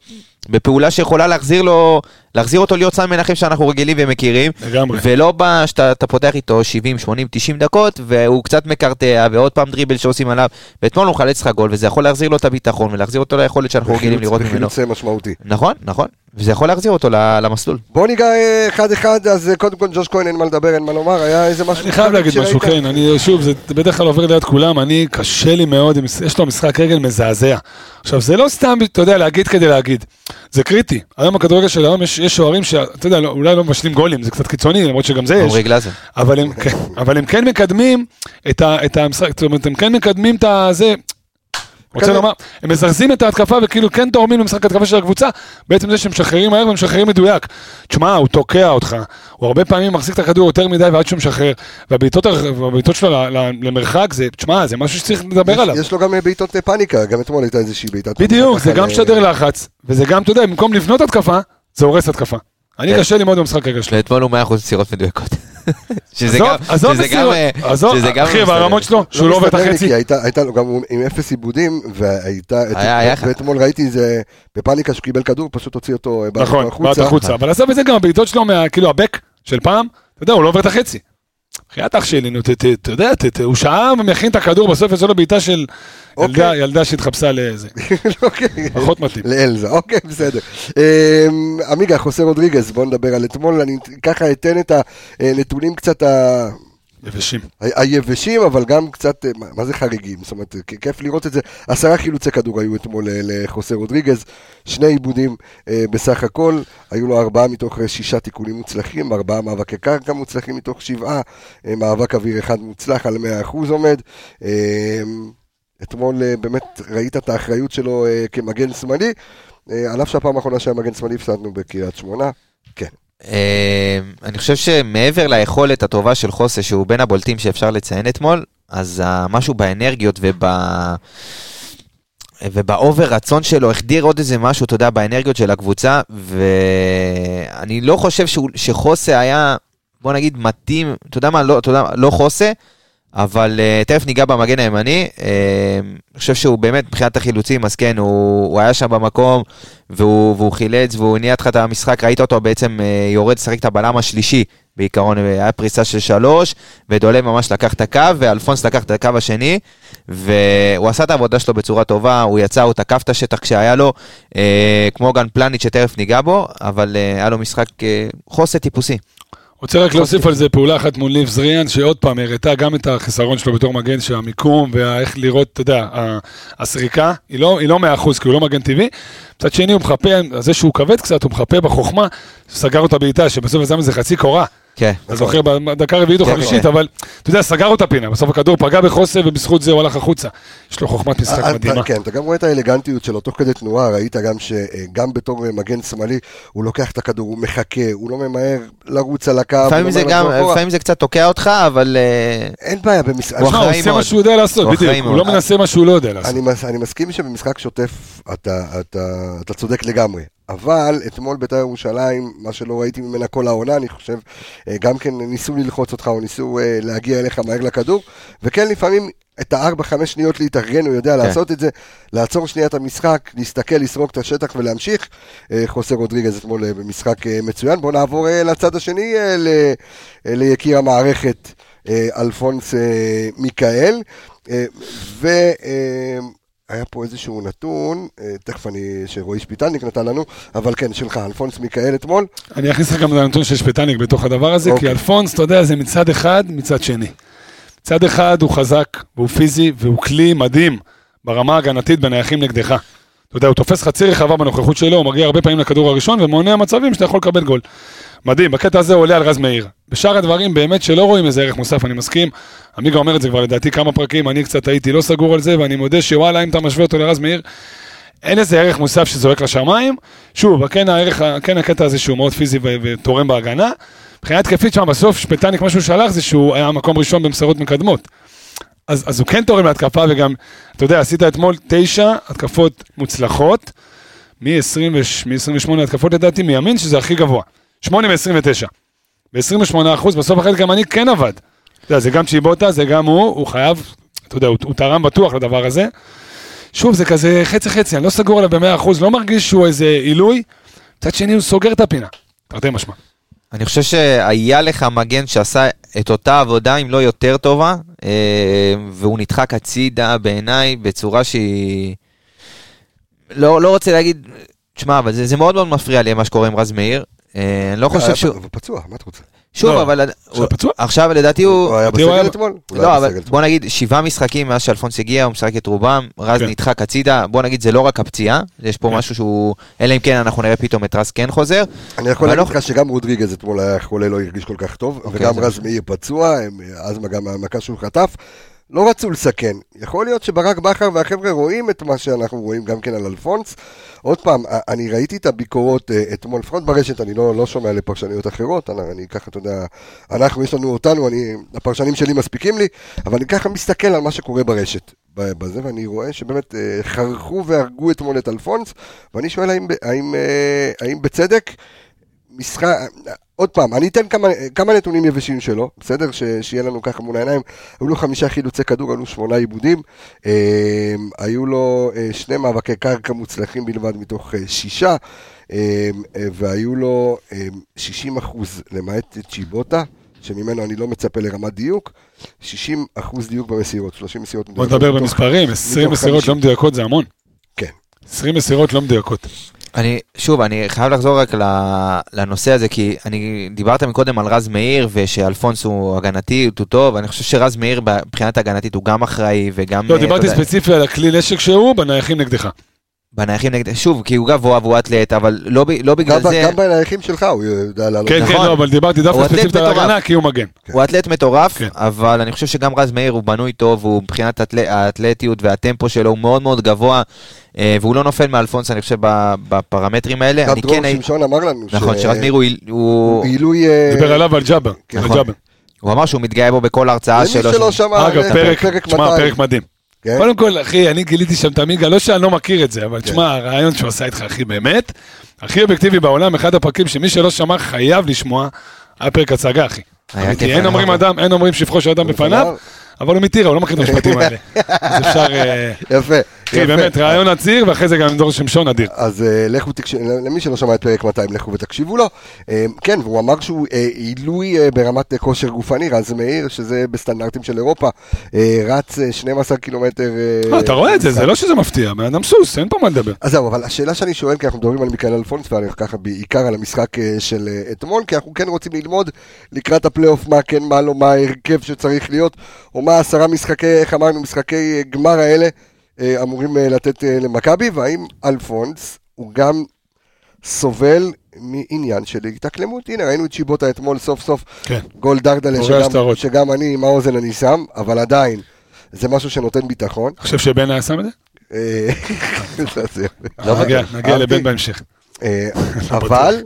בפעולה שיכולה להחזיר לו, להחזיר אותו להיות סן מנחם שאנחנו רגילים ומכירים, לגמרי. ולא בא שאתה אתה פותח איתו 70, 80, 90 דקות, והוא קצת מקרטע, ועוד פעם דריבל שעושים עליו, ואתמול הוא מחלץ לך גול, וזה יכול להחזיר לו את הביטחון, ולהחזיר אותו ליכולת שאנחנו רגילים לראות ממנו. בחילוץ אה, משמעותי. נכון, נכון. וזה יכול להחזיר אותו למסלול. בוא ניגע אה, אחד-אחד, אז אה, קודם כל ג'וש כהן אין מה לדבר, אין מה לומר, היה איזה משהו... אני חייב להגיד משהו? כן, אני שוב, זה בדרך כלל עובר ליד כולם, אני, קשה לי מאוד, יש לו משחק רגל מזעזע. עכשיו, זה לא סתם, אתה יודע, להגיד כדי להגיד, זה קריטי. היום בכדורגל של היום יש יש שוערים שאתה יודע, לא- אולי לא מבשלים גולים, זה קצת קיצוני, למרות שגם זה יש. אבל הם, כן, אבל הם כן מקדמים את, ה, את המשחק, זאת אומרת, הם כן מקדמים את הזה. רוצה כזה- לומר, הם מזרזים את ההתקפה וכאילו כן תורמים למשחק ההתקפה של הקבוצה, בעצם זה שהם משחררים מהר ומשחררים מדויק. תשמע, הוא תוקע אותך, הוא הרבה פעמים מחזיק את הכדור יותר מדי ועד שהוא משחרר, והבעיטות שלו למרחק זה, תשמע, זה משהו שצריך לדבר עליו. יש לו גם אה, בעיטות אה, פאניקה, גם אתמול הייתה איזושהי בעיטת... בדיוק, זה גם משדר לחץ, וזה גם, אתה יודע, במקום לבנות התקפה, זה הורס התקפה. אני כן. קשה לי מאוד במשחק רגע שלו. ואתמול הוא 100% מסירות מדויקות. שזה גם, עזוב שזה גם, אה, עזוב, שזה גם אחי. ברמות שלו, שהוא לא עובר את החצי. כי הייתה, לו גם עם אפס עיבודים, והייתה. ואתמול ראיתי איזה, בפאניקה שהוא קיבל כדור, פשוט הוציא אותו אה, נכון, החוצה. בעט החוצה, אבל עזוב את זה גם הבעיטות שלו, מה- כאילו הבק של פעם, אתה יודע, הוא לא עובר את החצי. בחייאת אח שלי, נו, אתה יודע, הוא שעה ומכין את הכדור, בסוף יוצא לו בעיטה של ילדה- אוקיי. ילדה שהתחפשה לזה. אוקיי. פחות מתאים. לאלזה, אוקיי, בסדר. אמ, עמיגה, חוסה רודריגז, בוא נדבר על אתמול, אני ככה אתן את הנתונים קצת ה... יבשים. היבשים, אבל גם קצת, אה, מה- זה חריגים? זאת אומרת, כיף לראות את זה. עשרה חילוצי כדור היו אתמול אה, לחוסה רודריגז, שני עיבודים אה, בסך הכל, היו לו ארבעה מתוך שישה תיקונים מוצלחים, ארבעה מאבקי קרקע מוצלחים מתוך שבעה, מאבק אוויר אחד מוצלח על 100% עומד. אתמול באמת ראית את האחריות שלו כמגן שמאלי, על אף שהפעם האחרונה שהיה מגן שמאלי הפסדנו בקריית שמונה. כן. אה, אני חושב שמעבר ליכולת הטובה של חוסה, שהוא בין הבולטים שאפשר לציין אתמול, אז משהו באנרגיות וב... ובאובר רצון שלו, החדיר עוד איזה משהו, אתה יודע, באנרגיות של הקבוצה, ואני לא חושב שהוא, שחוסה היה, בוא נגיד, מתאים, אתה יודע מה, לא, אתה לא חוסה, אבל uh, תכף ניגע במגן הימני, uh, אני חושב שהוא באמת, מבחינת החילוצים, אז כן, הוא, הוא היה שם במקום, והוא, והוא חילץ, והוא הניע אותך את המשחק, ראית אותו בעצם uh, יורד לשחק את הבלם השלישי, בעיקרון, היה פריסה של שלוש, ודולב ממש לקח את הקו, ואלפונס לקח את הקו השני, והוא עשה את העבודה שלו בצורה טובה, הוא יצא, הוא תקף את השטח כשהיה לו, אה, כמו גם פלניץ' שתכף ניגע בו, אבל אה, היה לו משחק אה, חוסה טיפוסי. רוצה רק להוסיף על זה פעולה אחת מול ניב זריאן, שעוד פעם הראתה גם את החיסרון שלו בתור מגן, שהמיקום ואיך לראות, אתה יודע, הסריקה, לא, היא לא 100% כי הוא לא מגן טבעי. מצד שני הוא מחפה, זה שהוא כבד קצת, הוא מחפה בחוכמה, סגר אותה בעיטה, שבסוף יצא מזה חצי קורה. כן. אתה זוכר, בדקה הרביעית או כן, חמישית, כן. אבל אתה יודע, סגר אותה פינה, בסוף הכדור פגע בחוסה ובזכות זה הוא הלך החוצה. יש לו חוכמת משחק אה, מדהימה. כן, אתה גם רואה את האלגנטיות שלו תוך כדי תנועה, ראית גם שגם בתור אה, מגן שמאלי, הוא לוקח את הכדור, הוא מחכה, הוא לא ממהר לרוץ על הקו. לפעמים לא זה קצת תוקע אותך, אבל אה, אין בעיה במשחק. הוא עושה מה מאוד. שהוא יודע לעשות, בדיוק, הוא. לא מנסה מה שהוא לא יודע לעשות. אני מסכים שבמשחק שוטף אתה, אתה, אתה צודק לגמרי, אבל אתמול בית"ר ירושלים, מה שלא ראיתי ממנה כל העונה, אני חושב, אה, גם כן ניסו ללחוץ אותך או ניסו אה, להגיע אליך מהר לכדור, וכן לפעמים את הארבע חמש שניות להתארגן, הוא יודע כן. לעשות את זה, לעצור שנייה את המשחק, להסתכל, לסרוק את השטח ולהמשיך. אה, חוסר רודריגז אתמול במשחק מצוין. בואו נעבור לצד השני, ל, ליקיר המערכת, אלפונס מיכאל. ו... היה פה איזשהו נתון, אה, תכף אני, שרועי שפיטלניק נתן לנו, אבל כן, שלך, אלפונס מיכאל אתמול. אני אכניס לך גם את הנתון של שפיטלניק בתוך הדבר הזה, כי אוקיי. אלפונס, אתה יודע, זה מצד אחד, מצד שני. מצד אחד הוא חזק, והוא פיזי, והוא כלי מדהים ברמה ההגנתית בנייחים נגדך. אתה יודע, הוא תופס חצי רחבה בנוכחות שלו, הוא מגיע הרבה פעמים לכדור הראשון ומונע מצבים שאתה יכול לקבל גול. מדהים, בקטע הזה הוא עולה על רז מאיר. בשאר הדברים באמת שלא רואים איזה ערך מוסף, אני מסכים. עמיגה אומר את זה כבר לדעתי כמה פרקים, אני קצת הייתי לא סגור על זה, ואני מודה שוואלה, אם אתה משווה אותו לרז מאיר, אין איזה ערך מוסף שזועק לשמיים. שוב, כן הערך, כן הקטע הזה שהוא מאוד פיזי ותורם בהגנה. מבחינה התקפית שם בסוף, שפטניק, מה שהוא שלח זה שהוא היה מקום ראשון במסרות מקדמות. אז, אז הוא כן תורם להתקפה, וגם, אתה יודע, עשית אתמול תשע התקפות מוצלחות, מ-28 התקפות לדעתי, מימין, שזה הכי גבוה. 8 מ-29. ב-28 אחוז, בסוף החלק גם אני כן עבד. אתה יודע, זה גם צ'יבוטה, זה גם הוא, הוא חייב, אתה יודע, הוא, הוא תרם בטוח לדבר הזה. שוב, זה כזה חצי חצי, אני לא סגור עליו במאה אחוז, לא מרגיש שהוא איזה עילוי. מצד שני, הוא סוגר את הפינה. תרתי משמע. אני חושב שהיה לך מגן שעשה את אותה עבודה, אם לא יותר טובה, אה, והוא נדחק הצידה בעיניי בצורה שהיא... לא, לא רוצה להגיד תשמע, אבל זה, זה מאוד מאוד מפריע לי מה שקורה עם רז מאיר. אה, אני לא חושב שהוא... הוא פצוע, מה אתה רוצה? שוב, לא, אבל... עכשיו פצוע? עכשיו לדעתי הוא... הוא היה בסגל אתמול? לא, אבל. בוא נגיד, שבעה משחקים מאז שאלפונס הגיע, הוא משחק את רובם, רז כן. נדחק הצידה, בוא נגיד, זה לא רק הפציעה, יש פה כן. משהו שהוא... אלא אם כן אנחנו נראה פתאום את רז כן חוזר. אני יכול להגיד לא- לך שגם רודריגז אתמול היה חולה, לא הרגיש כל כך טוב, אוקיי, וגם רז מאיר פצוע, אז גם המכה שהוא חטף. לא רצו לסכן. יכול להיות שברק בכר והחבר'ה רואים את מה שאנחנו רואים גם כן על אלפונס. עוד פעם, אני ראיתי את הביקורות אה, אתמול, לפחות ברשת, אני לא, לא שומע לפרשנויות אחרות, אני, אני ככה, אתה יודע, אנחנו, יש לנו אותנו, אני, הפרשנים שלי מספיקים לי, אבל אני ככה מסתכל על מה שקורה ברשת. בזה, ואני רואה שבאמת אה, חרכו והרגו אתמול את אלפונס, ואני שואל האם, האם, אה, האם בצדק, משחק, עוד פעם, אני אתן כמה, כמה נתונים יבשים שלו, בסדר? ש, שיהיה לנו ככה מול העיניים. היו לו חמישה חילוצי כדור, היו לו שמונה עיבודים. אה, היו לו אה, שני מאבקי קרקע מוצלחים בלבד מתוך אה, שישה. אה, אה, והיו לו אה, 60 אחוז, למעט צ'יבוטה, שממנו אני לא מצפה לרמת דיוק. 60 אחוז דיוק במסירות, 30 מסירות בוא מדויקות נדבר מתוך- במספרים, 20 מתוך מסירות 50. לא מדויקות זה המון. כן. 20 מסירות לא מדויקות. אני, שוב, אני חייב לחזור רק לנושא הזה, כי אני, דיברת מקודם על רז מאיר, ושאלפונס הוא הגנתי, הוא טוב, אני חושב שרז מאיר מבחינת הגנתית הוא גם אחראי, וגם... לא, אה, דיברתי ספציפי על הכלי נשק שהוא בנייחים נגדך. בנייחים נגד... שוב, כי הוא גבוה והוא אתלט, אבל לא, לא בגלל גם, זה... גם בנייחים שלך הוא יודע לעלות. כן, כן, נכון. לא, אבל דיברתי דווקא ספציפית על. ההגנה, כי הוא מגן. הוא אתלט מטורף, כן. אבל אני חושב שגם רז מאיר הוא בנוי טוב, הוא מבחינת האתל... האתלטיות והטמפו שלו הוא מאוד מאוד גבוה, אה, והוא לא נופל מאלפונס, אני חושב, בפרמטרים האלה. גם אני דרור כן. שמשון אמר לנו נכון, שרז מאיר הוא... הוא... עילוי... אה, דיבר עליו ועל ג'אבר. כן, על נכון. ג'אבר. הוא אמר שהוא מתגאה בו בכל הרצאה למי שלו. שלא שהוא- שמע, 200. פרק מדהים. כן? קודם כל, אחי, אני גיליתי שם את עמיגה, לא שאני לא מכיר את זה, אבל כן. תשמע, הרעיון שהוא עשה איתך, אחי, באמת, הכי אובייקטיבי בעולם, אחד הפרקים שמי שלא שמע חייב לשמוע, היה פרק הצגה, אחי. אמיתי, אין אומרים. אדם, אין אומרים שבחו של אדם בפניו, אבל הוא מטירה, הוא לא מכיר את המשפטים האלה. אז אפשר, אה, יפה. אחי, יפה. באמת, רעיון אדיר, ואחרי זה גם עם דור שמשון אדיר. אז אה, לכו תקשיבו, למי שלא שמע את פרק 200, לכו ותקשיבו לו. אה, כן, והוא אמר שהוא אה, עילוי ברמת כושר גופני, רז מאיר, שזה בסטנדרטים של אירופה, רץ אה, 12 קילומטר... אה, אתה רואה את זה, זה לא שזה מפתיע, בן אדם סוס, אין פה מה לדבר. אז זהו, אבל השאלה שאני שואל, כי אנחנו מדברים על מיכאל אלפונס, ואני ככה בעיקר על המשחק של אתמול, כי אנחנו כן רוצים ללמוד לקראת הפלייאוף מה כן, מה לא, מה ההרכב שצריך להיות, או מה עשרה משחקי, איך אמרנו, משחקי גמר האלה אמורים אה, לתת אה, למכבי, והאם אלפונס הוא גם סובל מעניין של התאקלמות. הנה, ראינו את צ'יבוטה אתמול סוף סוף, כן. גול דרדלה, שגם. שגם אני עם האוזן אני שם, אבל עדיין, זה משהו שנותן ביטחון. אתה חושב שבן היה שם את זה? אה, לא נגיע-. לבן בהמשך. אה, אבל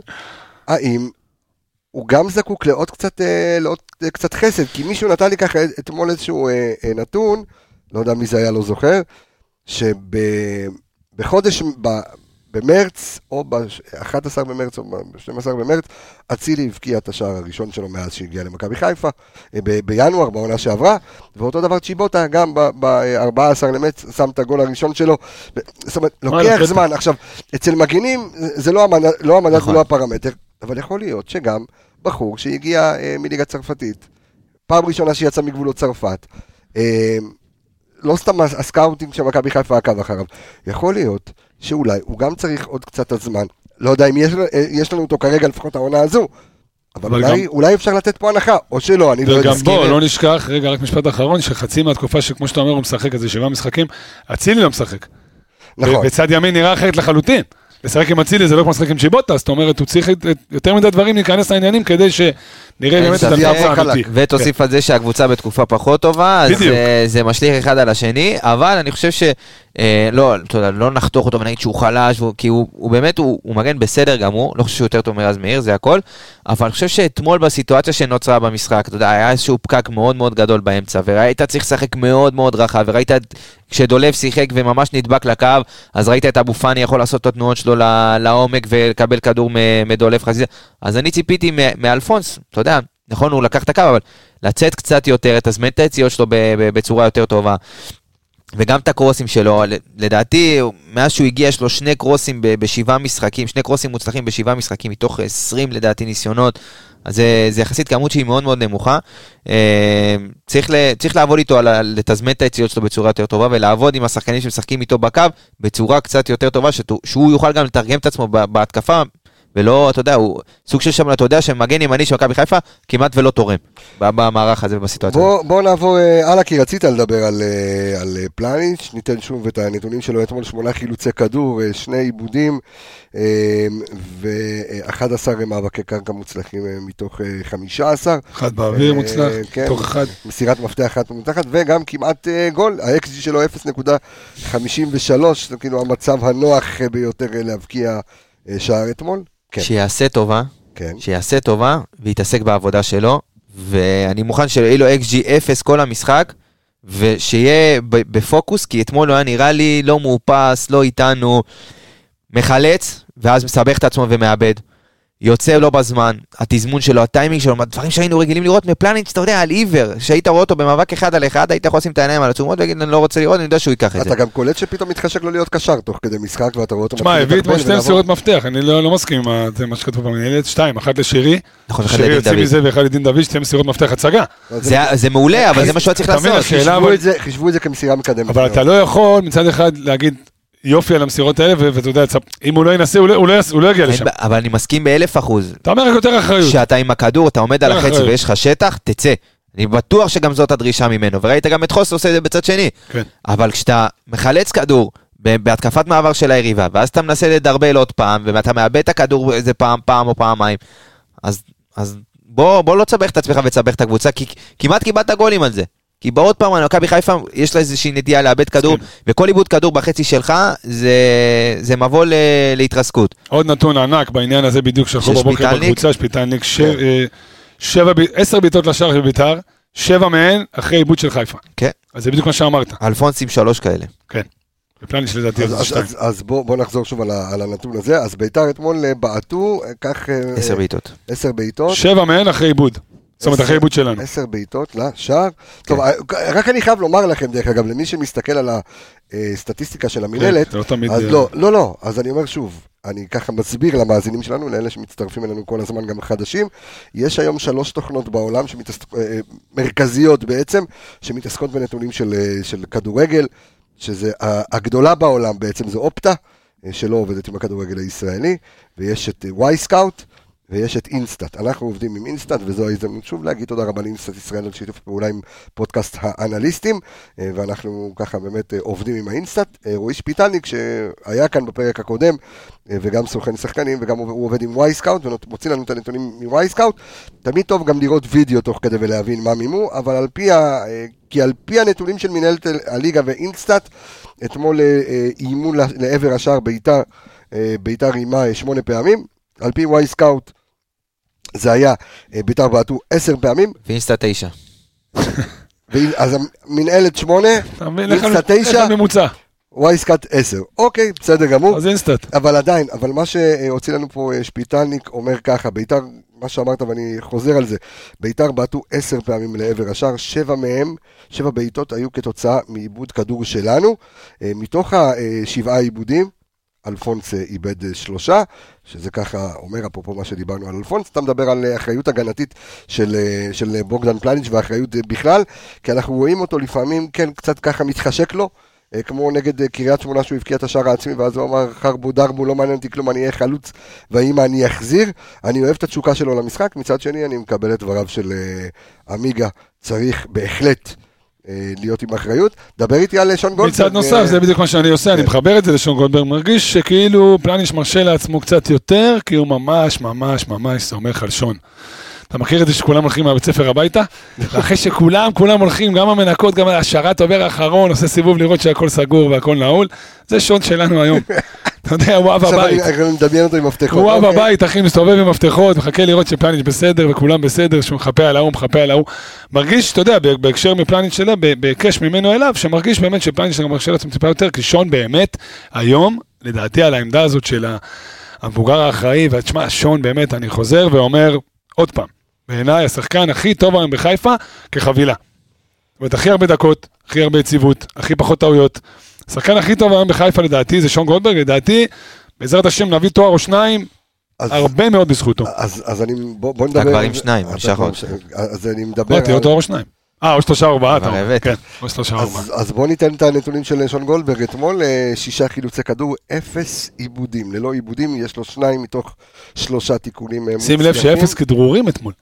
האם הוא גם זקוק לעוד קצת, אה, לעוד אה, קצת חסד? כי מישהו נתן לי ככה אתמול איזשהו אה, אה, נתון, לא יודע מי זה היה, לא זוכר, שבחודש, במרץ, או ב-11 במרץ, או ב-12 במרץ, אצילי הבקיע את השער הראשון שלו מאז שהגיע למכבי חיפה, אה, ב- בינואר, בעונה שעברה, ואותו דבר צ'יבוטה, גם ב-14 למרץ, שם את הגול הראשון שלו. זאת אומרת, וואלה, לוקח. זמן. עכשיו, אצל מגינים, זה לא המדד, לא המדד נכון. ולא הפרמטר, אבל יכול להיות שגם בחור שהגיע אה, מליגה צרפתית, פעם ראשונה שיצא מגבולות צרפת, אה, לא סתם הס- ה scouting של מכבי חיפה עקב אחריו, יכול להיות שאולי הוא גם צריך עוד קצת הזמן, לא יודע אם יש, אה, יש לנו אותו כרגע, לפחות העונה הזו, אבל, אבל אולי, גם- אולי אפשר לתת פה הנחה, או שלא, אני לא יודע. וגם בוא. לא נשכח, רגע, רק משפט אחרון, שחצי מהתקופה שכמו שאתה אומר, הוא משחק איזה שבעה משחקים, אצילי לא משחק. נכון. בצד ימין נראה אחרת לחלוטין. לשחק עם אצילי זה לא כמו לשחק עם צ'יבוטה, זאת אומרת, הוא צריך יותר מדי דברים להיכנס לעניינים כדי שנראה באמת את יעבור האמיתי. ותוסיף על זה שהקבוצה בתקופה פחות טובה, אז זה משליך אחד על השני, אבל אני חושב לא, אתה יודע, לא נחתוך אותו ונגיד שהוא חלש, כי הוא, הוא באמת, הוא, הוא מגן בסדר גמור, לא חושב שהוא יותר טוב מרז מאיר, זה הכל, אבל אני חושב שאתמול בסיטואציה שנוצרה במשחק, אתה יודע, היה איזשהו פקק מאוד מאוד גדול באמצע, והיית צריך לשחק מאוד מאוד רחב, וראית כשדולב שיחק וממש נדבק לקו, אז ראית את אבו פאני יכול לעשות את התנועות שלו לעומק ולקבל כדור מדולב חזיזה, אז אני ציפיתי מאלפונס, אתה יודע, נכון, הוא לקח את הקו, אבל לצאת קצת יותר, לתזמן את היציאות שלו בצורה יותר טובה. וגם את הקרוסים שלו, לדעתי, מאז שהוא הגיע, יש לו שני קרוסים בשבעה משחקים, שני קרוסים מוצלחים בשבעה משחקים, מתוך 20 לדעתי ניסיונות. אז זה, זה יחסית כמות שהיא מאוד מאוד נמוכה. אה, צריך, צריך לעבוד איתו, על, לתזמן את היציאות שלו בצורה יותר טובה, ולעבוד עם השחקנים שמשחקים איתו בקו בצורה קצת יותר טובה, שתו- שהוא יוכל גם לתרגם את עצמו בהתקפה, ולא, אתה יודע, הוא סוג של שם, אתה יודע, שמגן ימני של מכבי חיפה כמעט ולא תורם במערך הזה ובסיטואציה. בוא, בוא נעבור אה, הלאה, כי רצית לדבר על, אה, על אה, פלניץ', ניתן שוב את הנתונים שלו אתמול, שמונה חילוצי כדור, שני עיבודים ו-11 מאבקי קרקע מוצלחים מתוך אה, 15. אחד באוויר מוצלח, כן. תוך אחד. מסירת מפתח אחת מוצלחת, וגם כמעט גול, ה-XG שלו 0.53, זה כאילו המצב הנוח ביותר להבקיע שער אתמול. כן, שיעשה טובה, כן. שיעשה טובה ויתעסק בעבודה שלו, ואני מוכן שיהיה לו XG 0 כל המשחק, ושיהיה בפוקוס, כי אתמול הוא היה נראה לי לא מאופס, לא איתנו, מחלץ, ואז מסבך את עצמו ומאבד. יוצא לא בזמן, התזמון שלו, הטיימינג שלו, דברים שהיינו רגילים לראות מפלניץ', אתה יודע, על עיוור, שהיית רואה אותו במאבק אחד על אחד, היית יכול לשים את העיניים על עצומות ולהגיד, אני לא רוצה לראות, אני יודע שהוא ייקח את זה. אתה גם קולט שפתאום מתחשק לו להיות קשר תוך כדי משחק, ואתה רואה אותו תשמע, הביא אתמול לתחמן שתי. מסירות מפתח, אני לא לא מסכים עם מה שכתוב במנהלת, שתיים, אחת לשירי, נכון, אחד שירי יוצא. מזה ואחד לדין דוד, שתי מסירות מפתח הצגה. זה- זה מעולה, אבל זה מה שהוא צריך לעשות. את חישבו את זה כמסירה מקדמת. אבל אתה לא יכול מצד אחד להגיד יופי על המסירות האלה, ואתה יודע, אם הוא לא ינסה, הוא לא- הוא לא הוא לא יגיע לשם. אבל אני מסכים באלף אחוז. אתה אומר רק יותר אחריות. כשאתה עם הכדור, אתה עומד על החצי. ויש לך שטח, תצא. אני בטוח שגם זאת הדרישה ממנו, וראית גם את חוס עושה את זה בצד שני. כן. אבל כשאתה מחלץ כדור בהתקפת מעבר של היריבה, ואז אתה מנסה לדרבל עוד פעם, ואתה מאבד את הכדור איזה פעם, פעם או פעמיים, אז, אז בוא, בוא לא תסבך את עצמך ותסבך את הקבוצה, כי כמעט קיבלת גולים על זה. כי בעוד פעם, מכבי חיפה, יש לה איזושהי נטייה לאבד כדור, וכל עיבוד כדור בחצי שלך, זה, זה מבוא ל- להתרסקות. עוד נתון ענק בעניין הזה בדיוק שלחו של בבוקר? בקבוצה, שפיטלניק, ש- כן. אה, עשר בעיטות לשער של ביתר, שבע מהן אחרי עיבוד של חיפה. כן. אז זה בדיוק מה שאמרת. אלפונסים שלוש כאלה. כן. ופלניץ' לדעתי אז, זה אז, שתיים. אז, אז בוא, בוא נחזור שוב על, ה, על הנתון הזה. אז ביתר אתמול אה, בעטו, אה, כך... עשר בעיטות. עשר בעיטות. שבע מהן אחרי עיבוד. זאת אומרת, אחרי עיבוד שלנו. עשר בעיטות לשער. טוב, כן. אה, רק אני חייב לומר לכם, דרך אגב, למי שמסתכל על הסטטיסטיקה של המינהלת, זה לא תמיד... אז אה, לא, לא, לא, אז אני אומר שוב, אני ככה מסביר למאזינים שלנו, לאלה שמצטרפים אלינו כל הזמן, גם חדשים, יש היום שלוש תוכנות בעולם, שמתעסק, אה, מרכזיות בעצם, שמתעסקות בנתונים של, אה, של כדורגל, שזה הגדולה בעולם בעצם זה Opta, אה, שלא עובדת עם הכדורגל הישראלי, ויש את Wyscout. ויש את InStat, אנחנו עובדים עם InStat וזו ההזדמנות שוב להגיד תודה רבה ל InStat ישראל על שיתוף פעולה עם פודקאסט האנליסטים אה, ואנחנו ככה באמת אה, עובדים עם ה InStat. אה, רועי שפיטלניק שהיה כאן בפרק הקודם וגם סוכן שחקנים וגם הוא עובד עם Wyscout ומוציא לנו את הנתונים מ Wyscout. תמיד טוב גם לראות וידאו תוך כדי ולהבין מה מימו, אבל על פי, ה, כי על פי הנתונים של מנהלת הליגה ו InStat, אתמול איימו לעבר השער ביתר, ביתר איימה שמונה פעמים. על פי Wyscout זה היה, אה, ביתר בעטו עשר פעמים, ו InStat תשע. אז המנהלת שמונה, איך תשע, הממוצע? Wyscout עשר. אוקיי, בסדר גמור. אז InStat. אבל עדיין, אבל מה שהוציא לנו פה אה, שפיטלניק אומר ככה, ביתר, מה שאמרת ואני חוזר על זה, ביתר בעטו עשר פעמים לעבר השער, שבע מהם, שבע בעיטות היו כתוצאה מעיבוד כדור שלנו. אה, מתוך השבעה עיבודים, אלפונס איבד אה, שלושה, שזה ככה אומר, אפרופו מה שדיברנו על אלפונס, אתה מדבר על אה, אחריות הגנתית של, אה, של בוגדן פלניץ' ואחריות בכלל, כי אנחנו רואים אותו לפעמים, כן, קצת ככה מתחשק לו. כמו נגד קריית שמונה שהוא הבקיע את השער העצמי ואז הוא אמר חרבו דרבו לא מעניין אותי כלום אני אהיה חלוץ והאם אני אחזיר אני אוהב את התשוקה שלו למשחק מצד שני אני מקבל את דבריו של עמיגה צריך בהחלט להיות עם אחריות דבר איתי על אה, שון גולדברג מצד נוסף, אה, זה בדיוק מה שאני עושה, אני כן. מחבר את זה לשון גולדברג, מרגיש שכאילו פלניש מרשה לעצמו קצת יותר, כי הוא ממש ממש ממש סומך על שון. אתה מכיר את זה שכולם הולכים מהבית ספר הביתה? ואחרי שכולם, כולם הולכים, גם המנקות, גם השרת עובר האחרון, עושה סיבוב לראות שהכל סגור והכל נעול, זה שון שלנו היום. אתה יודע, הוא אב עכשיו הבית. אני אני מדמיין אותו עם מפתחות הוא אב אוקיי. הבית, אחי, מסתובב עם מפתחות, מחכה לראות שפלניץ' בסדר וכולם בסדר, שהוא מחפה על ההוא, מחפה על ההוא. מרגיש, אתה יודע, בהקשר מפלניץ' שלה, ב- בהיקש ממנו אליו, שמרגיש באמת שפלניץ' גם מרשה לעצמו טיפה יותר, כי שון באמת, היום, לדעתי על העמדה הזאת של המבוגר האחראי, ותשמע, שון באמת, אני חוזר ואומר, עוד פעם, בעיניי השחקן הכי טוב היום בחיפה, כחבילה. זאת אומרת, הכי הרבה דקות, הכי הרבה יציבות, הכי פחות טעויות. השחקן הכי טוב היום בחיפה לדעתי זה שון גולדברג, לדעתי, בעזרת השם נביא תואר או שניים, אז- הרבה מאוד בזכותו. אז, אז אני, בוא, בוא נדבר... כבר על עם. שניים, אתה נשאר כבר עוד. אז אני מדבר... אמרתי, על- אותו או שניים. אה, או שלושה ארבעה, אתה כבר אומר. כן, או שלושה ארבעה. אז, אז בוא ניתן את הנתונים של שון גולדברג. אתמול אה, שישה חילוצי כדור, אפס עיבודים. ללא עיבודים, יש לו שניים מתוך שלושה תיקולים אה, שים לב. שאפס כדרורים אתמול.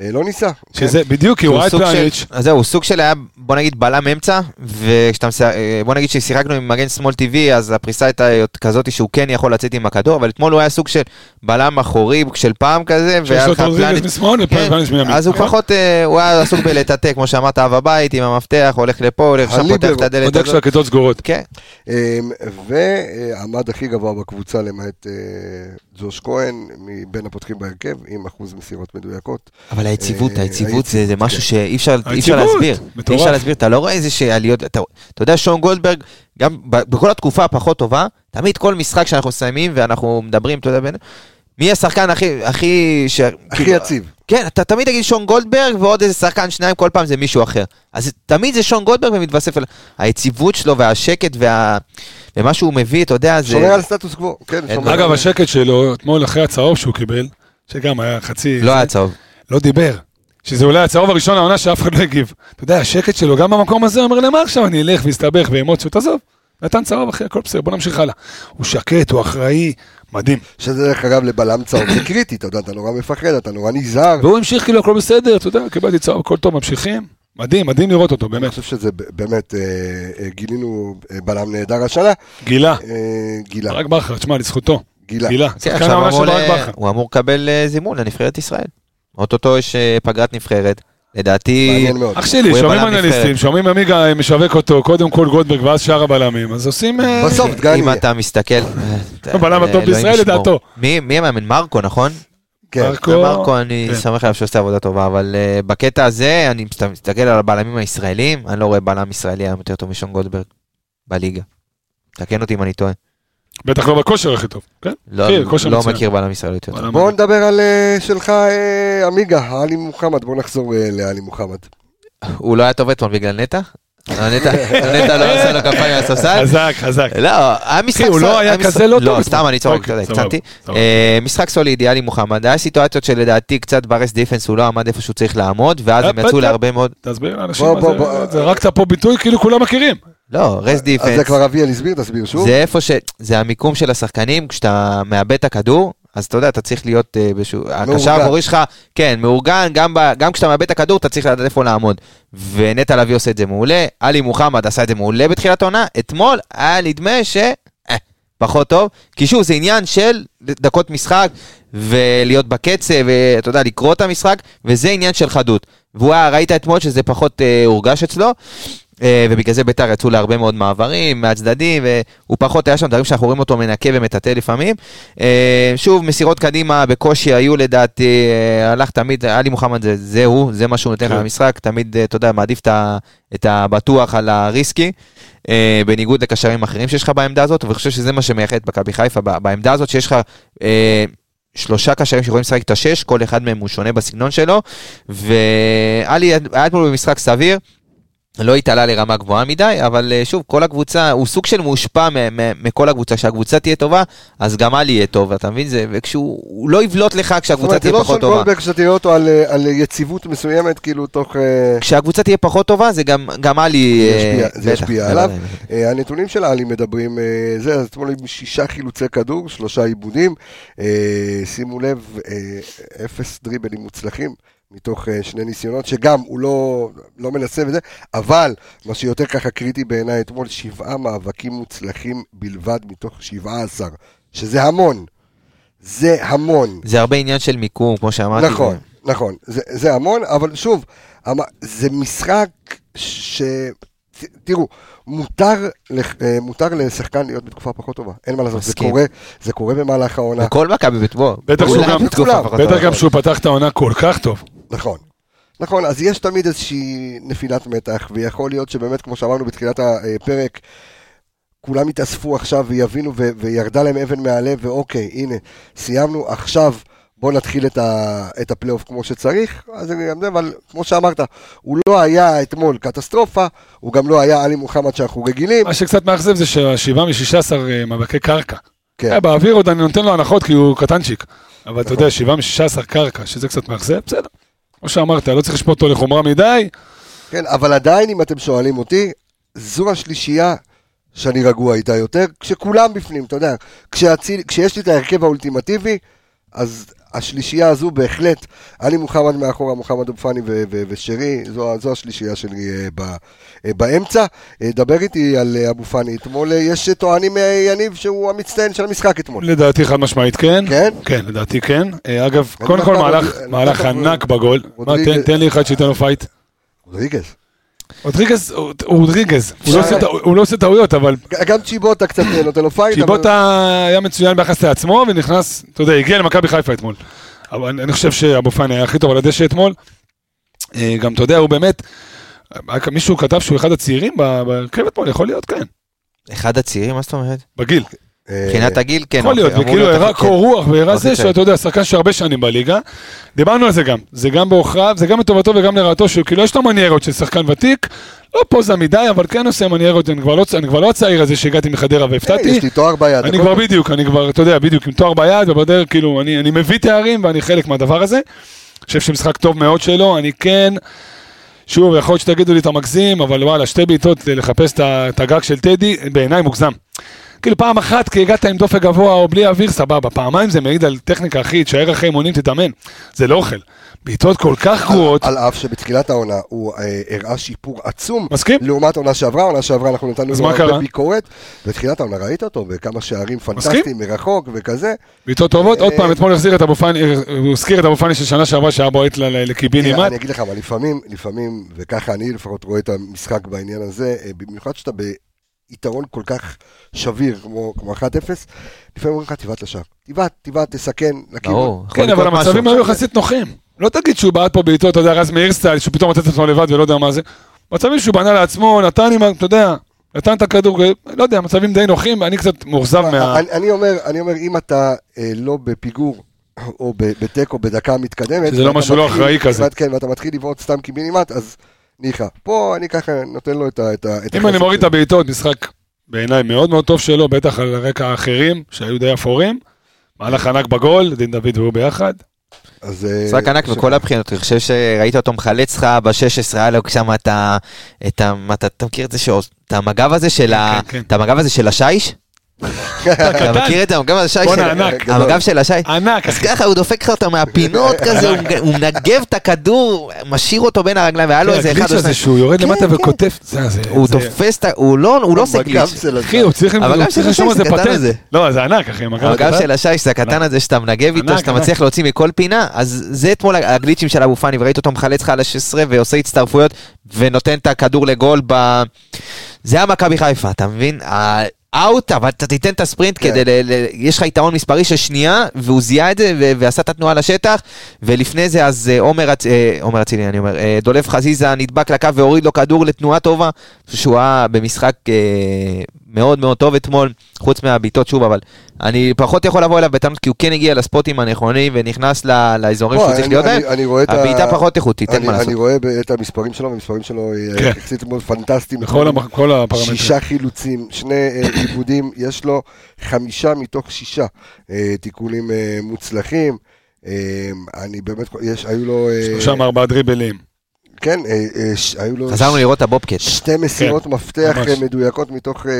אה, לא ניסה. שזה בדיוק, כי הוא ראה את של- פלניץ'. אז זהו, סוג של היה, בוא נגיד, בלם אמצע, וכשאתה מס... אה, בוא נגיד ששיחקנו עם מגן שמאל טבעי, אז הפריסה הייתה כזאת שהוא כן יכול לצאת עם הכדור, אבל אתמול הוא היה סוג של בלם אחורי של פעם כזה, והיה לך פלניץ'- משמאל כן, ופלניץ' מימין. אז הוא נכון? פחות, אה, הוא היה עסוק בלטאטא, כמו שאמרת, אב הבית עם המפתח, הולך לפה, הולך שם, פותח את הדלת בודק הזאת. שהכיתות סגורות. כן, אה, ועמד הכי גבוה בקבוצה למעט ג'וש כהן, מבין הפותחים בהרכב, עם אחוז מסירות מדויקות. אבל היציבות, אה, היציבות זה משהו כן. שאי אפשר להסביר. אי. אפשר להסביר, אתה לא רואה איזה שעליות, אתה יודע, שון גולדברג, גם בכל התקופה הפחות טובה, תמיד כל משחק שאנחנו מסיימים ואנחנו מדברים, אתה יודע, בין- מי השחקן הכי, הכי, ש- הכי כאילו, יציב. כן, אתה תמיד תגיד שון גולדברג ועוד איזה שחקן, שניים, כל פעם זה מישהו אחר. אז תמיד זה שון גולדברג ומתווסף על היציבות שלו והשקט וה... ומה שהוא מביא, אתה יודע, זה... שומר על סטטוס קוו. כן, אגב, השקט שלו, אתמול אחרי הצהוב שהוא קיבל, שגם היה חצי... לא היה צהוב. לא דיבר. שזה אולי הצהוב הראשון העונה שאף אחד לא הגיב. אתה יודע, השקט שלו גם במקום הזה אומר למה עכשיו אני אלך ואסתבך באמוציות, עזוב. נתן צהוב אחי, הכל בסדר, בוא נמשיך הלאה. הוא שקט, הוא אחראי, מדהים. שזה דרך אגב לבלם צהוב זה קריטי, אתה יודע, אתה נורא מפחד, אתה נורא נזהר. והוא המשיך כאילו הכל בסדר, אתה יודע, קיבלתי צהוב, הכל טוב, ממשיכים. מדהים, מדהים לראות אותו, אני באמת. חושב שזה באמת, אה, אה, גילינו אה, בלם נהדר השנה. גילה, אה, גילה, ברק בכר, תשמע, לזכותו. גילה. גילה, כן. הוא אמור לקבל זימון לנבחרת ישראל. אוטוטו יש אה, פגרת נבחרת. לדעתי, מעניין מאוד. אח שלי, שומעים אנליסטים. שומעים עמיגה אה, משווק אותו, קודם כל גולדברג ואז שאר הבלמים, אז עושים... אה, בסוף דגני. אם אתה מסתכל... הבלם הטוב בישראל. לדעתו. מי מי המאמן? מרקו, נכון? כן. מרקו, מרקו, אני כן. סומך עליו שעושה עבודה טובה, אבל בקטע הזה, אני מסת- מסתכל על הבלמים הישראלים, אני לא רואה בלם ישראלי היום יותר טוב משון גולדברג בליגה. תקן אותי אם אני טועה. בטח לא בכושר הכי טוב, כן? לא- אחי, לא מצוין. מכיר בלם ישראלי יותר טוב. בואו נדבר על אה, שלך, אה, עמיגה, עלי מוחמד, בואו נחזור אה, לעלי מוחמד. הוא לא היה טוב אתמול בגלל נטע? נטע נטע לא עשה לו כפיים מהספסל? חזק, חזק. לא, היה משחק... הוא לא היה כזה לא טוב לא. סתם, אני צוחק, אוקיי, אתה יודע, סבבה, הקצנתי. אה, משחק סולידי, עלי מוחמד. היה סיטואציות שלדעתי קצת ב rest defense, הוא לא עמד איפה שהוא צריך לעמוד, ואז הם יצאו. להרבה מאוד... תסביר לאנשים בוא, מה בוא, זה- בוא. זרקת פה ביטוי כאילו כולם מכירים. לא, rest אז זה defense. כבר אביאל הסביר, תסביר שוב. זה איפה ש... זה המיקום של השחקנים, כשאתה מאבד את הכדור, אז אתה יודע, אתה צריך להיות אה, באיזשהו... הקשר האחורי שלך, כן, מאורגן, גם, ב... גם כשאתה מאבד את הכדור, אתה צריך לדעת איפה לעמוד. ונטע לביא עושה את זה מעולה, עלי מוחמד עשה את זה מעולה בתחילת העונה, אתמול היה נדמה ש... אה, פחות טוב, כי שוב, זה עניין של דקות משחק, ולהיות בקצב, ואתה יודע, לקרוא את המשחק, וזה עניין של חדות. והוא היה, ראית אתמול שזה פחות אה, הורגש אצלו, ובגלל זה ביתר יצאו להרבה מאוד מעברים מהצדדים, והוא פחות היה שם דברים שאנחנו רואים אותו מנקה ומטאטא לפעמים. אה, שוב, מסירות קדימה בקושי היו לדעתי, אה, הלך תמיד, עלי מוחמד זה, זה הוא, זה מה שהוא נותן לך כן. למשחק, תמיד, אה, אתה יודע, מעדיף את הבטוח על הריסקי, אה, בניגוד לקשרים אחרים שיש לך בעמדה הזאת, ואני חושב שזה מה שמייחד את מכבי חיפה, בעמדה הזאת שיש לך... אה, שלושה קשרים שיכולים לשחק את השש, כל אחד מהם הוא שונה בסגנון שלו, ועלי היה אתמול במשחק סביר, לא התעלה לרמה גבוהה מדי, אבל אה, שוב, כל הקבוצה, הוא סוג של מושפע מכל הקבוצה, כשהקבוצה תהיה טובה, אז גם עלי יהיה טוב, אתה מבין? זה, וכשהוא הוא לא יבלוט לך זאת כשהקבוצה אומרת, זה תהיה לא פחות שון טובה. גולדברג שאתה תראה אותו על, אה, על יציבות מסוימת, כאילו תוך... אה, כשהקבוצה תהיה פחות טובה, זה גם, גם עלי... זה ישפיע- זה. עליו. הנתונים של עלי מדברים, זה, אז אתמול עם שישה חילוצי כדור, שלושה עיבודים, שימו לב, אפס דריבלים מוצלחים. מתוך אה, שני ניסיונות, שגם הוא לא, לא מנסה וזה, אבל מה שיותר ככה קריטי בעיניי אתמול, שבעה מאבקים מוצלחים בלבד מתוך שבעה עשר, שזה המון. זה המון. זה הרבה עניין של מיקום, כמו שאמרתי. נכון, נכון, זה, זה המון, אבל שוב, המ- זה משחק ש... ת- תראו, מותר, לח- אה, מותר לשחקן להיות בתקופה פחות טובה, אין מה לעשות, זה. קורה, זה קורה במהלך העונה, וכל מכבי בטבו. בטח שהוא. גם שהוא פתח את העונה כל כך טוב. נכון. נכון, אז יש תמיד איזושהי נפילת מתח, ויכול להיות שבאמת, כמו שאמרנו בתחילת הפרק, כולם יתאספו עכשיו ויבינו, ו- וירדה להם אבן מהלב, ואוקיי, הנה, סיימנו, עכשיו בואו נתחיל את, ה- את הפלייאוף כמו שצריך, אז אני גם זה, אבל כמו שאמרת, הוא לא היה אתמול קטסטרופה, הוא גם לא היה עלי מוחמד שאנחנו רגילים, מה שקצת מאכזב זה שהשבעה מ-16 מאבקי קרקע. כן. אה, באוויר עוד אני נותן לו הנחות כי הוא קטנצ'יק. אבל אתה יודע, 7 מ-16 קרקע, שזה קצת מאכזב, בסדר. כמו שאמרת, לא צריך לשפוט אותו לחומרה מדי. כן, אבל עדיין, אם אתם שואלים אותי, זו השלישייה שאני רגוע איתה יותר, כשכולם בפנים, אתה יודע, כשיש לי את ההרכב האולטימטיבי, אז השלישייה הזו בהחלט, אני מוחמד מאחורה, מוחמד אבו פאני ו- ו- ושרי, זו, זו השלישייה שלי אה, ב- אה, באמצע. אה, דבר איתי על אבו פאני אתמול, יש טוענים יניב שהוא המצטיין של המשחק אתמול. לדעתי חד משמעית כן. כן? כן, לדעתי כן. אגב, קודם כל דווקא- מהלך- דווקא- ענק בגול. תן לי אחד שייתן לו fight. רודריגז. רודריגז, רודריגז. הוא לא עושה הוא לא עושה טעויות, אבל גם צ'יבוטה קצת אה, נותן לו fight. אבל- צ'יבוטה היה מצוין ביחס לעצמו ונכנס, אתה יודע, הגיע למכבי חיפה אתמול. אבל אני חושב שאבו פאני היה הכי טוב על הדשא אתמול. אה, גם, אתה יודע, הוא באמת, כאן מישהו כתב שהוא אחד הצעירים בהרכב אתמול, יכול להיות, כן. אחד הצעירים, מה זאת אומרת? בגיל. אה, מבחינת הגיל, כן. יכול להיות, אמור וכאילו להיות הראה קור רוח והראה הכי זה, צעיר. שאתה יודע, שחקן שהרבה שנים בליגה. דיברנו על זה גם, זה גם בעוכריו, זה גם לטובתו וגם לרעתו, שכאילו יש לו מניירות של שחקן ותיק, לא פוזה מדי, אבל כן עושה מניירות, אני כבר לא לא הצעיר הזה שהגעתי מחדרה והפתעתי. יש לי תואר ביד. אני כבר. בדיוק, אני כבר, אתה יודע, בדיוק עם תואר ביד, ובדרך, כאילו, אני, אני מביא תארים ואני חלק מהדבר הזה. אני חושב שמשחק טוב מאוד שלו, אני כן, שוב, יכול להיות שתגידו לי אתה מגזים, אבל וואלה, שתי בעיטות לחפש את ה- את הגג של טדי, בעיניי מוגזם. כאילו פעם אחת כי הגעת עם דופק גבוה או בלי אוויר, סבבה, פעמיים זה מעיד על טכניקה אחית, שער אחרי אימונים תתאמן, זה לא אוכל. בעיטות כל כך גרועות, על אף שבתחילת העונה הוא אה, הראה שיפור עצום. מסכים? לעומת עונה שעברה, עונה שעברה אנחנו נתנו לו הרבה? ביקורת. בתחילת העונה ראית אותו בכמה שערים פנטסטיים מרחוק וכזה. בעיטות טובות, עוד אה, פעם, אתמול החזיר את אבו פאני, הוא הזכיר את אבו פאני של שנה שעברה שהיה בועט לקיבינימט. אני אגיד לך מה, לפעמים, לפעמים, וככה אני לפחות רואה את המשחק בעניין הזה, אה, במיוחד שאתה ביתרון כל כך שביר כמו כמו 1-0, לפעמים אומרים לך תבעט לשער. תבעט, תבעט, תסכן. לכיוון. כן, אבל המצבים. היו יחסית נוחים. לא תגיד שהוא בעט פה בעיטות, אתה יודע, רז מאיר סטייל, שהוא פתאום מצא את עצמו לבד ולא יודע מה זה. מצבים שהוא בנה לעצמו, נתן עם, אתה יודע, נתן את הכדור, לא יודע, מצבים די נוחים, אני קצת מאוכזב מה... אני, אני אומר, אני אומר, אם אתה אה, לא בפיגור, או ב- בתיקו בדקה מתקדמת, שזה לא משהו לא אחראי כזה. כן, ואתה מתחיל לבעוט סתם קיבינימט, אז ניחא. פה אני ככה נותן לו את ה... את ה- את אם אני מוריד את. הבעיטות, משחק בעיניי מאוד מאוד טוב שלו, בטח על רקע האחרים, שהיו די אפורים. מהלך ענק בגול, דין דוד והוא ביחד. אז... אה, משחק ענק ש- מכל הבחינות, אני חושב שראית אותו מחלץ לך ב-16, היה לו שם את ה... אתה מכיר את זה שעוש... את המגב הזה של ה... כן, כן. הזה השיש? אתה מכיר את זה? המגב הזה של ענק. המגב של השיש? ענק, אז. ככה הוא דופק לך אותו מהפינות כזה, הוא מג- הוא מנגב את הכדור, משאיר אותו בין הרגליים, והיה לו איזה אחד הגליץ' או הזה שניים. שהוא יורד כן, למטה כן. זה, הוא תופס את ה... הוא לא לא עושה גליץ'. אחי, הוא צריך אבל הוא גם צריך של לרשום על זה השיש, הקטן הזה. פטנט. לא, זה ענק, אחי, מגב המגב. של השיש זה הקטן הזה שאתה מנגב איתו, שאתה. מצליח להוציא מכל פינה, אז זה אתמול הגליצ'ים של אבו פאני, וראית אותו מחלץ לך על ה-16 ועושה הצטרפויות ונותן את הכדור לגול ב... זה היה מכבי חיפה, אתה מבין? האאוט, אבל אתה תיתן את הספרינט כן. כדי, ל... ל... יש לך יתרון מספרי של שנייה, והוא זיהה את זה ו... ועשה את התנועה לשטח, ולפני זה אז אה, עומר, אה, עומר אצילי, אני אומר, אה, דולב חזיזה נדבק לקו והוריד לו כדור לתנועה טובה, שהוא היה במשחק מאוד מאוד טוב אתמול, חוץ מהבעיטות שוב, אבל אני פחות יכול לבוא אליו בטענות, כי הוא כן הגיע לספוטים הנכונים ונכנס ל... לאזורים שהוא צריך אני- להיות בהם. אני רואה את ה- הבעיטה פחות איכותית, אין אני- מה לעשות. אני רואה את המספרים שלו, והמספרים שלו אה, כן. יחסית מאוד פנטסטיים. בכל הפרמטרים. שישה חילוצים, שני אה, עיבודים, יש לו חמישה מתוך שישה אה, תיקולים אה, מוצלחים. אני באמת, יש, היו לו, שלושה מארבעה דריבלים. כן, אה, אה, ש- היו לו חזרנו לראות את הבובקט. שתי מסירות מפתח ממש. אה, מדויקות מתוך אה,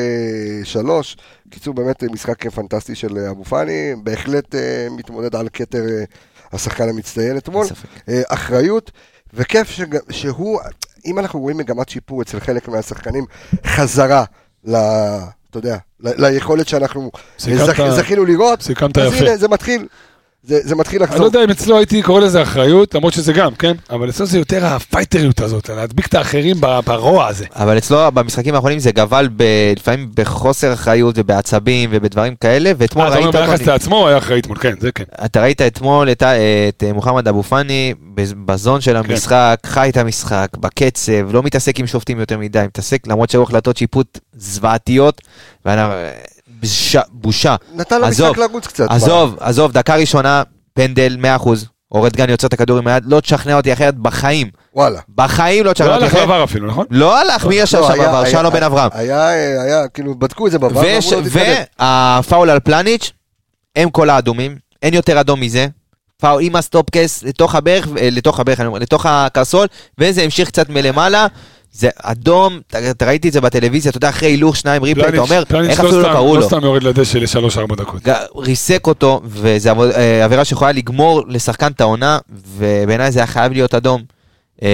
שלוש. קיצור, באמת אה, משחק פנטסטי של אבו פאני, בהחלט אה, מתמודד על כתר אה, השחקן המצטיין אתמול. אה, אחריות, וכיף שג- שהוא, אם אנחנו רואים מגמת שיפור אצל חלק מהשחקנים, חזרה ל... אתה יודע, ל- ליכולת שאנחנו זכינו לראות, אז יפה. הנה, זה מתחיל, זה, זה מתחיל אני לא לחזור. יודע אם אצלו הייתי קורא לזה אחריות, למרות שזה גם, כן? אבל אצלו זה יותר הפייטריות הזאת, להדביק את האחרים ב- ברוע הזה. אבל אצלו במשחקים האחרונים זה גבל ב- לפעמים בחוסר אחריות ובעצבים ובדברים כאלה, ואתמול אה, אתה אומר ראית ביחס לעצמו הוא היה אחראי אתמול, כן, זה כן. אתה ראית אתמול את, את אה, מוחמד אבו פאני בז- בזון של כן. המשחק, חי את המשחק, בקצב, לא מתעסק עם שופטים יותר מדי, מתעסק למרות שהיו החלטות שיפוט זוועתיות, ואני- בושה, בושה. נתן לו עזוב, משחק לרוץ קצת. עזוב, עזוב, דקה ראשונה, פנדל 100%, אורל דגני עוצר את הכדור עם היד, לא תשכנע אותי אחרת בחיים. וואלה. בחיים לא לא תשכנע אותי הלך אחרת. ל VAR אפילו, נכון? לא הלך, מי ישב לא, שם ב VAR? שלום בן אברהם. היה, היה, כאילו, בדקו את זה ב VAR. והפאול על פלניץ', אם כל האדומים, אין יותר אדום מזה. פאול עם הסטופקס לתוך הברך, אה, לתוך הברך, אני אומר, לתוך הקרסול, וזה המשיך קצת מלמעלה. זה אדום, אתה ראיתי את זה בטלוויזיה, אתה יודע, אחרי הילוך שניים ריפלי, אתה אומר, איך לא אפילו לא סתם- קראו לא לו. סתם יורד לדשא לשלוש-ארבע דקות. ריסק אותו, וזו אה, עבירה שיכולה לגמור לשחקן את העונה, ובעיניי זה היה חייב להיות אדום. אה,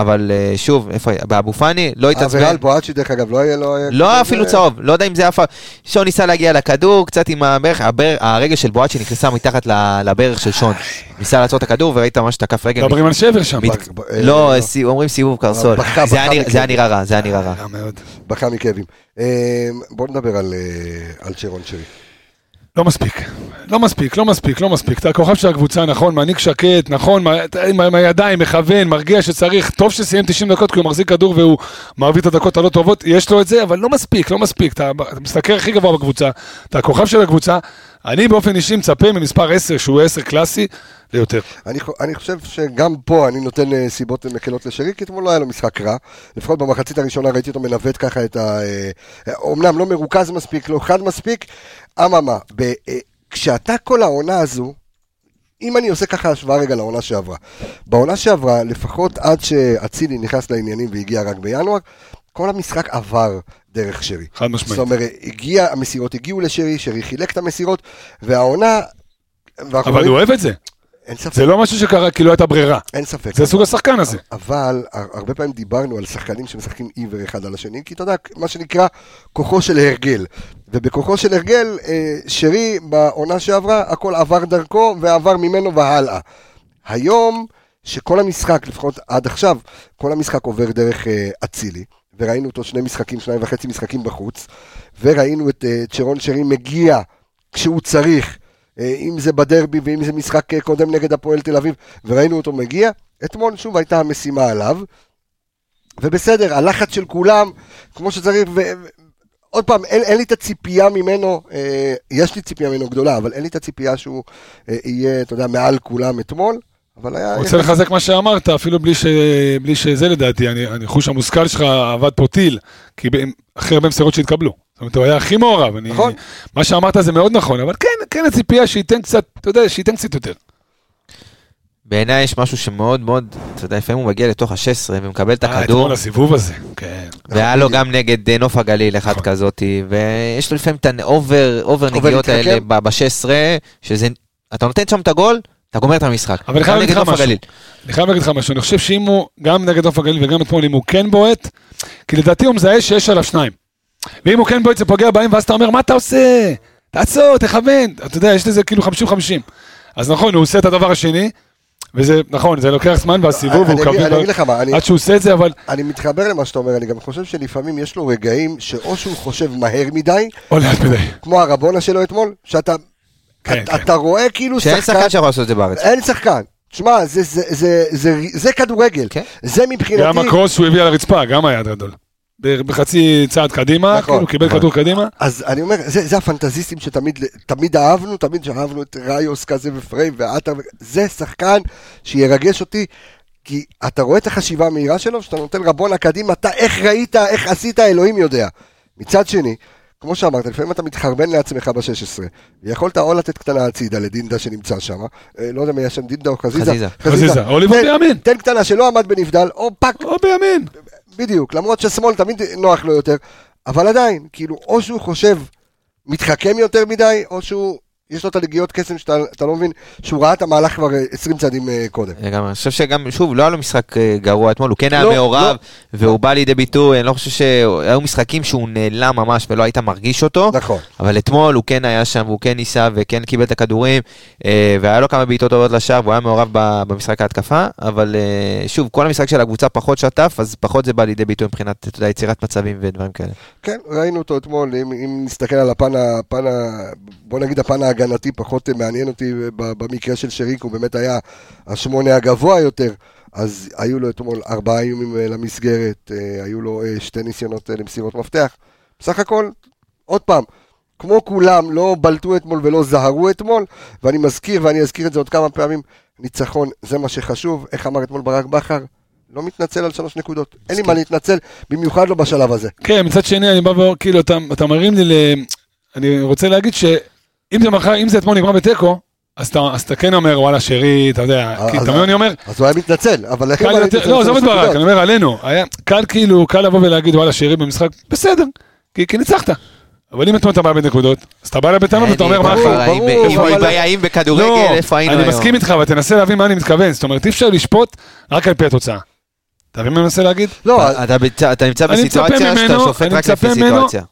אבל אה, שוב, איפה? באבו פאני, לא עבירה התעצבן. על בואצ'י, דרך אגב, לא היה... לא היה... לא היה אפילו צהוב, לא יודע אם זה היה. שון ניסה להגיע לכדור, קצת עם הברך, הבר- הרגל של בואצ'י נכנסה מתחת ל- לברך של שון. ניסה לעצור את הכדור וראית ממש תקף רגל. מדברים על שבר שם. ב- אה, לא, לא. אומרים סיבוב קרסול. זה היה נראה- רע, זה היה נראה רע. בכה מכאבים. אה, בוא נדבר על, אה, על צ'רון שרי. לא מספיק, לא מספיק, לא מספיק, לא מספיק. אתה הכוכב של הקבוצה, נכון, מעניק שקט, נכון, עם הידיים, מכוון, מרגיע שצריך. טוב שסיים 90 דקות כי הוא מחזיק כדור והוא מעביר את הדקות הלא טובות, יש לו את זה, אבל לא מספיק, לא מספיק. אתה אתה מסתכל הכי גבוה בקבוצה, אתה הכוכב של הקבוצה. אני באופן אישי מצפה ממספר 10, שהוא 10 קלאסי, ליותר. אני, אני חושב שגם פה אני נותן אה, סיבות מקלות לשרי, כי אתמול לא היה לו משחק רע. לפחות במחצית הראשונה ראיתי אותו מנווט ככה את ה... אה, אומנם לא מרוכז מספיק, לא חד מספיק. אממה, ב, אה, כשאתה כל העונה הזו, אם אני עושה ככה השוואה רגע לעונה שעברה. בעונה שעברה, לפחות עד שאצילי נכנס לעניינים והגיע רק בינואר, כל המשחק עבר דרך שרי. חד משמעית. זאת אומרת, הגיע, המסירות הגיעו לשרי, שרי חילק את המסירות, והעונה... אבל רואים- הוא אוהב את זה. אין ספק. זה לא משהו שקרה כי לא הייתה ברירה. אין ספק. זה סוג השחקן הזה. אבל הר- הרבה פעמים דיברנו על שחקנים שמשחקים עיוור אחד על השני, כי אתה יודע, מה שנקרא כוחו של הרגל. ובכוחו של הרגל, אה, שרי בעונה שעברה, הכל עבר דרכו ועבר ממנו והלאה. היום, שכל המשחק, לפחות עד עכשיו, כל המשחק עובר דרך אה, אצילי, וראינו אותו שני משחקים, שניים וחצי משחקים בחוץ, וראינו את אה, צ'רון שרי מגיע כשהוא צריך, אה, אם זה בדרבי ואם זה משחק אה, קודם נגד הפועל תל אביב, וראינו אותו מגיע. אתמול שוב הייתה המשימה עליו, ובסדר, הלחץ של כולם, כמו שצריך, ו... עוד פעם, אין, אין לי את הציפייה ממנו, אה, יש לי ציפייה ממנו גדולה, אבל אין לי את הציפייה שהוא אה, יהיה, אתה יודע, מעל כולם אתמול, אבל היה... רוצה לחזק מה שאמרת, אפילו בלי, ש... בלי שזה לדעתי, אני, אני חוש המושכל שלך עבד פה טיל, כי ב- אחרי הרבה מסירות שהתקבלו. זאת אומרת, הוא היה הכי מעורב. אני... נכון. מה שאמרת זה מאוד נכון, אבל כן, כן הציפייה שייתן קצת, אתה יודע, שייתן קצת יותר. בעיניי יש משהו שמאוד מאוד, אתה יודע, לפעמים הוא מגיע לתוך ה-16 ומקבל את אה, הכדור, אתמול הסיבוב הזה, כן. והיה לו גם נגד אה, נוף הגליל אחד נכון. כזאתי, ויש לו לפעמים את ה over over נגיעות. האלה ב-16, שזה, אתה נותן שם את הגול, אתה גומר את המשחק. אבל אני חייב להגיד לך משהו. אני חייב להגיד לך משהו, אני חושב שאם הוא, גם נגד נוף הגליל וגם אתמול, אם הוא כן בועט, כי לדעתי הוא מזהה שיש עליו שניים. ואם הוא כן בועט זה פוגע בהם, ואז אתה אומר, מה אתה עושה? תעצור, תכוון. אתה יודע, יש לזה כאילו 50-50. אז נכון, הוא עושה את הדבר השני, וזה, נכון, זה לוקח זמן, והסיבוב הוא אגיד- אני קביל אגיד לך מה, עד שהוא עושה את זה, אבל אני מתחבר למה שאתה אומר, אני גם חושב שלפעמים יש לו רגעים שאו שהוא חושב מהר מדי, או לאט מדי. כמו הרבונה שלו אתמול, שאתה כן, אתה, כן. אתה רואה כאילו שאין שחקן, שחקן שיכול לעשות את זה בארץ. אין שחקן. תשמע, זה, זה, זה, זה, זה כדורגל. כן. זה מבחינתי... גם הקרוס שהוא הביא על הרצפה, גם היה גדול. בחצי צעד קדימה, נכון, כאילו קיבל נכון. כדור קדימה. אז אני אומר, זה, זה הפנטזיסטים שתמיד תמיד אהבנו, תמיד אהבנו את ראיוס כזה ופריים ועטר, זה שחקן שירגש אותי, כי אתה רואה את החשיבה המהירה שלו, שאתה נותן רבונה קדימה, אתה איך ראית, איך עשית, אלוהים יודע. מצד שני, כמו שאמרת, לפעמים אתה מתחרבן לעצמך ב-16, ויכולת או לתת קטנה הצידה לדינדה שנמצא שם, אה, לא יודע מי היה שם, דינדה או חזיזה. חזיזה. חזיזה, או לבעוט תן- בימין. תן קטנה שלא עמד בנבדל, או fuck, או בימין. בדיוק, למרות ששמאל תמיד נוח לו יותר, אבל עדיין, כאילו, או שהוא חושב, מתחכם יותר מדי, או שהוא, יש לו את הנגיעות קסם שאתה אתה לא מבין, שהוא ראה את המהלך כבר אה, 20 צעדים אה, קודם. גם, אני חושב שגם, שוב, לא היה לו משחק אה, גרוע אתמול, הוא כן היה לא, מעורב, לא. והוא בא לידי ביטוי, אני לא חושב שהיו משחקים שהוא נעלם ממש ולא היית מרגיש אותו, נכון. אבל אתמול הוא כן היה שם, והוא כן ניסה וכן קיבל את הכדורים, אה, והיה לו כמה בעיטות טובות לשער, והוא היה מעורב במשחק ההתקפה, אבל אה, שוב, כל המשחק של הקבוצה פחות שטף, אז פחות זה בא לידי ביטוי מבחינת, אתה יודע, יצירת מצבים ודברים כאלה. כן, ראינו אותו אתמול, אם, אם נסתכל על הפן, בוא נגיד הפן ההגנתי, פחות אה, מעניין אותי ב- במקרה של שריק, הוא באמת היה השמונה הגבוה יותר, אז היו לו אתמול ארבעה איומים אה, למסגרת, אה, היו לו אה, שתי ניסיונות אה, למסירות מפתח. בסך הכל, עוד פעם, כמו כולם, לא בלטו אתמול ולא זהרו אתמול, ואני מזכיר, ואני אזכיר את זה עוד כמה פעמים, ניצחון, זה מה שחשוב. איך אמר אתמול ברק בכר? לא מתנצל על שלוש נקודות. אין לי מה להתנצל, במיוחד לא בשלב הזה. כן, מצד שני, אני בא ואומר, כאילו, אתה, אתה מרים לי ל... אני רוצה להגיד שאם זה מחר, אם זה אתמול נגמר בתיקו, אז אתה, אז אתה כן אומר, וואלה, שרי, אתה יודע, כי אז- אתה מבין, אני אומר, אז הוא היה מתנצל, אבל איך קל הוא היה יותר, מתנצל לא, עזוב את ברק? אני אומר עלינו, היה קל כאילו, קל לבוא ולהגיד, וואלה, שרי במשחק, בסדר, כי כי ניצחת. אבל אם אתמול אתה בא בנקודות, אז אתה בא אליי בטענות ואתה אומר, מה ברור, אחי? ברור, אם אבל- הוא בעיה בכדורגל, לא, איפה היינו אני היום? מסכים איתך, אבל תנסה להבין מה אני מתכוון. זאת אומרת, אי אפשר לשפוט רק על פי התוצאה. אתה מבין מה אני מנסה להגיד? לא, אתה נמצא אני בסיטואציה שאתה שופט אני רק לפי מצפה ממנו- סיטואציה.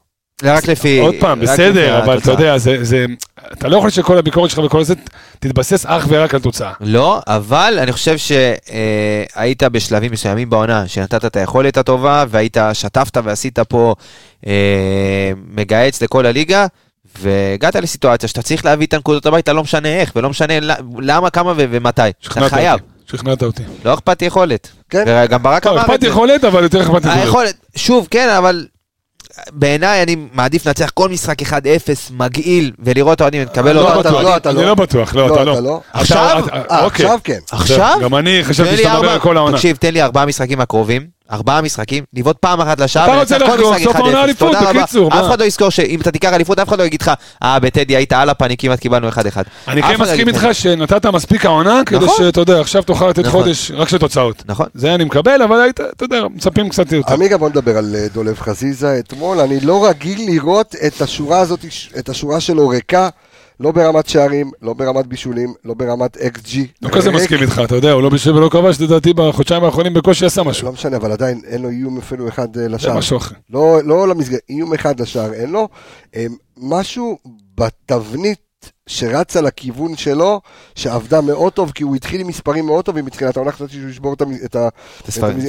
רק לפי... עוד פעם, בסדר, אבל אתה. יודע, זה, זה, אתה לא יכול שכל הביקורת שלך וכל זה תתבסס אך ורק על תוצאה. לא, אבל אני חושב שהיית בשלבים מסוימים בעונה, שנתת את היכולת הטובה, והיית, שטפת ועשית פה אה, מגהץ לכל הליגה, והגעת לסיטואציה שאתה צריך להביא את הנקודות הביתה, לא משנה איך, ולא משנה למה, כמה ומתי. אתה חייב, אותי. שכנעת אותי. לא אכפת יכולת. כן. וגם ברק לא, אמר את אכפת זה. יכולת, אבל יותר אכפת יכולת. שוב, כן, אבל בעיניי אני מעדיף לנצח כל משחק 1-0 מגעיל, ולראות אוהדים, לקבל לא, אותו. אתה לא, אתה אני לא. לא בטוח, לא, אתה לא. עכשיו? אה, אוקיי. עכשיו כן. עכשיו? גם אני חשבתי שאתה מדבר על כל העונה. תקשיב, תן לי ארבעה משחקים הקרובים, ארבעה משחקים, לבעוט פעם אחת לשער, אתה רוצה לחגוג סוף 1-0. העונה אליפות. בקיצור, אף? אחד לא יזכור שאם אתה תיקח אליפות, אף אחד לא יגיד לך, אה, בטדי היית על הפנים, כמעט קיבלנו 1-1. אני כן לא מסכים איתך. שנתת מספיק העונה, כדי נכון. שאתה יודע, עכשיו תוכל לתת נכון. חודש רק של תוצאות. נכון. זה אני מקבל, אבל היית, אתה יודע, מצפים קצת יותר. עמיגה, בוא נדבר על אה, דולב חזיזה אתמול. אני לא רגיל לראות את השורה הזאת, את השורה שלו ריקה, לא ברמת שערים, לא ברמת בישולים, לא ברמת אקס ג'י. לא כזה מסכים איתך, אתה יודע, הוא לא בישל ולא כבש, לדעתי בחודשיים האחרונים בקושי עשה משהו. לא משנה, אבל עדיין אין לו איום אפילו אחד אה, זה לשער. משהו אחר. לא, לא למסגרת, איום אחד לשער אין לו. אה, משהו בתבנית שרצה לכיוון שלו, שעבדה מאוד טוב, כי הוא התחיל עם מספרים מאוד טובים מתחילת העונה, חשבתי שהוא ישבור את, את,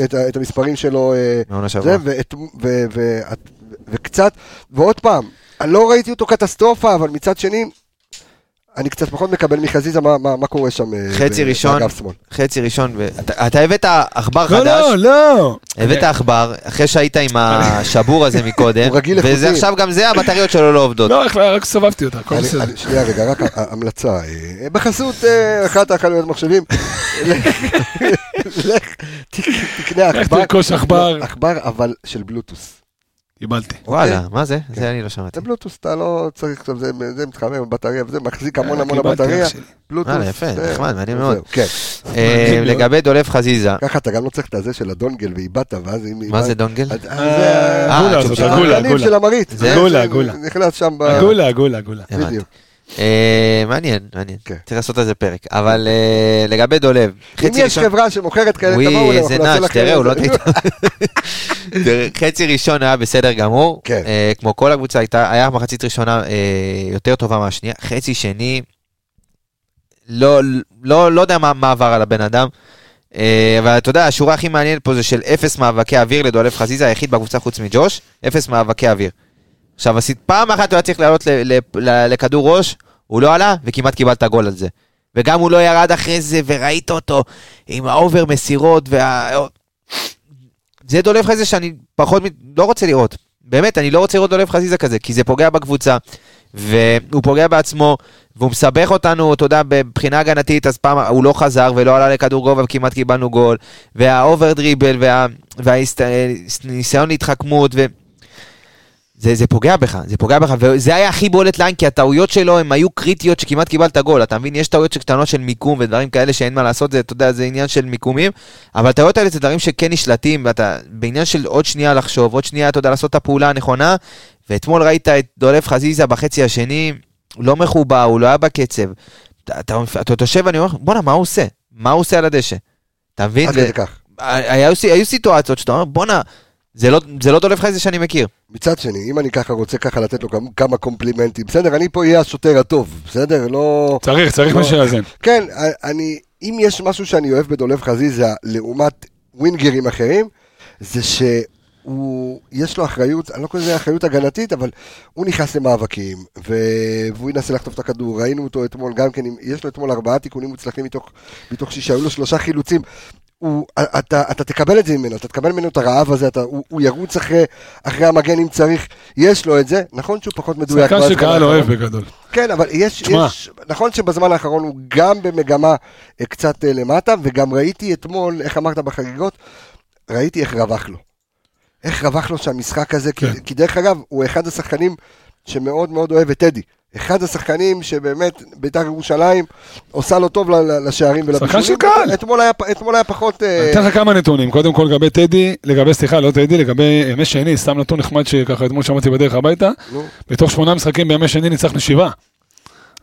את, את, המספרים שלו. אה, מעונה זה, שעברה. ואת, ו, ו, ו, וקצת, ועוד פעם, אני לא ראיתי אותו קטסטרופה, אבל מצד שני, אני קצת פחות מקבל מחזיזה מה, מה, מה קורה שם. אה, חצי ב- ראשון, באגף שמאל. חצי ראשון, ואתה אתה הבאת עכבר לא, חדש, לא, לא. הבאת עכבר, אחרי שהיית עם השבור הזה מקודם, הוא רגיל וזה איכותי. עכשיו גם זה, הבטריות שלו לא עובדות. לא, רק סובבתי אותה, הכל אני, בסדר. שנייה רגע, רק המלצה, אה, בחסות אה, אחת החנויות מחשבים, לך, לך, תק- תקנה לך עכבר, תרכוש עכבר. לא, עכבר אבל של בלוטוס. קיבלתי. וואלה, מה זה? זה אני לא שמעתי. זה בלוטוס, אתה לא צריך, עכשיו, זה, זה מתחמם בבטריה וזה מחזיק המון המון אה, קיבלתי, הבטריה. בלוטוס. וואלה, יפה, נחמד, מעניין מאוד. כן, אה. לגבי דולב חזיזה, ככה אתה גם לא צריך את הזה של הדונגל ואיבדת, ואז אם... מה זה דונגל? אז זה הגולה אה. הגולה. של המריץ. זה- הגולה, הגולה. נכנס שם ב... הגולה, הגולה, הגולה. בדיוק. אה, מעניין, מעניין. כן. צריך לעשות על זה פרק. אבל אה, לגבי דולב, אם חצי יש ראשון... חברה שמוכרת כאלה, תבואו איזה אנחנו נעשה לכם תראה, הוא לא חצי ראשון היה בסדר גמור. כן. אה, כמו כל הקבוצה הייתה, היה מחצית ראשונה יותר טובה מהשנייה. חצי שני, לא, לא, לא יודע מה, עבר על הבן אדם. אבל אתה יודע, השורה הכי מעניינת פה זה של אפס מאבקי אוויר לדולב חזיזה, היחיד בקבוצה חוץ מג'וש, אפס מאבקי אוויר. עכשיו, עשית פעם אחת הוא היה צריך לעלות ל- ל- ל- לכדור ראש, הוא לא עלה, וכמעט קיבלת גול על זה. וגם הוא לא ירד אחרי זה, וראית אותו עם ה over מסירות, וה... זה דולב חזיזה שאני פחות, לא רוצה לראות. באמת, אני לא רוצה לראות דולב חזיזה כזה, כי זה פוגע בקבוצה, והוא פוגע בעצמו, והוא מסבך אותנו, אתה יודע, מבחינה הגנתית, אז פעם הוא לא חזר ולא עלה לכדור גובה וכמעט קיבלנו גול, והאובר דריבל, וה, והניסיון להתחכמות, ו... זה, זה פוגע בך, זה פוגע בך, וזה היה הכי בולט לעין, כי הטעויות שלו הם היו קריטיות שכמעט קיבלת גול, אתה מבין? יש טעויות קטנות של מיקום ודברים כאלה שאין מה לעשות, זה, אתה יודע, זה עניין של מיקומים, אבל הטעויות האלה זה דברים שכן נשלטים, ואתה בעניין של עוד שנייה לחשוב, עוד שנייה, אתה יודע, לעשות את הפעולה הנכונה, ואתמול ראית את דולב חזיזה בחצי השני, לא מחובר, הוא לא היה בקצב. אתה, אתה, אתה יושב ואני אומר, בואנה, מה הוא עושה? מה הוא עושה על הדשא? אתה מבין? עד כדי כך. היו, היו סיטואציות שאתה אומר, בואנה, זה לא, זה לא דולב חזיזה שאני מכיר. מצד שני, אם אני ככה רוצה ככה לתת לו כמה- קומפלימנטים, בסדר, אני פה אהיה השוטר הטוב, בסדר? לא... צריך, צריך לא. מה שיאזן. כן, אני, אם יש משהו שאני אוהב בדולב חזיזה לעומת ווינגרים אחרים, זה שהוא, יש לו אחריות, אני לא קורא לזה אחריות הגנתית, אבל הוא נכנס למאבקים, ו... והוא ינסה לחטוף את הכדור, ראינו אותו אתמול גם כן, יש לו אתמול ארבעה תיקונים מוצלחים מתוך, מתוך שישה, היו לו שלושה חילוצים. הוא, אתה, אתה תקבל את זה ממנו, אתה תקבל ממנו את הרעב הזה, אתה, הוא, הוא ירוץ אחרי, אחרי המגן אם צריך, יש לו את זה, נכון שהוא פחות מדויק. שחקן שקהל. אוהב בגדול. כן, אבל יש. יש, נכון שבזמן האחרון הוא גם במגמה אה, קצת אה, למטה, וגם ראיתי אתמול, איך אמרת בחגיגות, ראיתי איך רווח לו. איך רווח לו שהמשחק הזה, כן. כי, כי דרך אגב, הוא אחד השחקנים שמאוד מאוד אוהב את טדי. אחד השחקנים שבאמת בית"ר ירושלים עושה לו טוב לשערים ולבישולים. של קהל. אתמול היה, אתמול היה פחות... אה, אני אתן לך כמה נתונים, קודם כל לגבי טדי, לגבי, סליחה, לא טדי, לגבי ימי שני, סתם נתון נחמד שככה אתמול שמעתי בדרך הביתה, נו, בתוך שמונה משחקים בימי שני ניצחנו שבעה.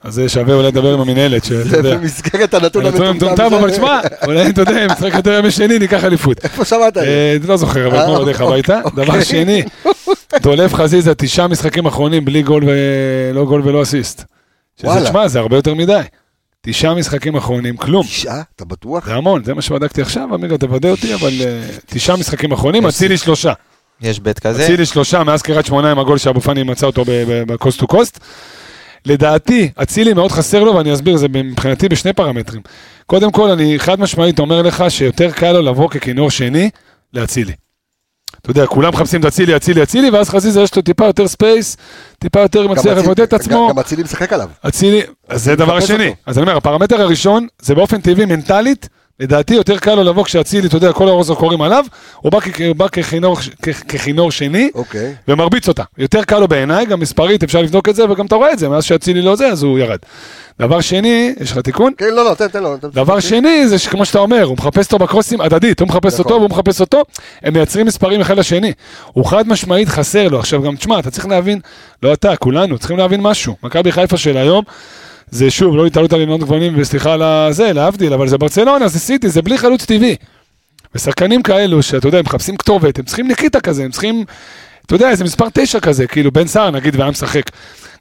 אז זה שווה אולי לדבר עם המינהלת, שאתה זה יודע. במסגרת הנתון המטומטם. אבל תשמע, אולי אתה יודע, אם נשחק יותר ימי שני, ניקח אליפות. איפה שמעת? אה, לא זוכר, אבל אה, אתמול בדרך אוקיי. הביתה. דבר שני, דולב חזיזה, תשעה משחקים אחרונים בלי גול ולא גול ולא אסיסט. שזה, וואלה. תשמע, זה הרבה יותר מדי. תשעה משחקים אחרונים, כלום. תשעה? אתה בטוח? זה המון, זה מה שבדקתי עכשיו, עמיגה תוודא אותי, אבל אה, תשעה משחקים אחרונים, אצילי שלושה. יש בית כזה. אצילי שלושה, מאז קריית שמונה עם הגול שאבו פאני מצא אותו ב coast to coast. לדעתי, אצילי מאוד חסר לו, ואני אסביר, זה מבחינתי בשני פרמטרים. קודם כל, אני חד משמעית אומר לך שיותר קל לו לבוא ככינור שני לאצילי. אתה יודע, כולם מחפשים את אצילי, אצילי, אצילי, ואז חזיזה יש לו טיפה יותר space, טיפה יותר מצליח לבודד את עצמו. גם- אצילי משחק עליו. אצילי, אז זה דבר שני. אז אני אומר, הפרמטר הראשון, זה באופן טבעי, מנטלית, לדעתי יותר קל לו לבוא כשאצילי, אתה יודע, כל האורזו קוראים עליו, הוא בא כ- הוא בא ככינור- כ- ככינור שני, אוקיי. ומרביץ אותה. יותר קל לו בעיניי, גם מספרית, אפשר לבדוק את זה, וגם אתה רואה את זה, מאז שאצילי לא זה, אז הוא ירד. דבר שני, יש לך תיקון? כן, לא, לא, תן, תן לו. דבר שני, זה שכמו שאתה אומר, הוא מחפש אותו בקרוסים הדדית, הוא מחפש נכון. אותו והוא מחפש אותו, הם מייצרים מספרים אחד לשני. הוא חד משמעית חסר לו. עכשיו גם, תשמע, אתה צריך להבין, לא אתה, כולנו, צריכים להבין משהו. מכבי חיפה של היום, זה שוב, לא התעלות על ינון גוונים, וסליחה על הזה, להבדיל, אבל זה ברצלונה, זה סיטי, זה בלי חלוץ טבעי. ושחקנים כאלו, שאתה יודע, הם מחפשים כתובת, הם צריכים ניקיטה כזה, הם צריכים, אתה יודע, איזה מספר תשע כזה, כאילו בן סער נגיד, והיה משחק.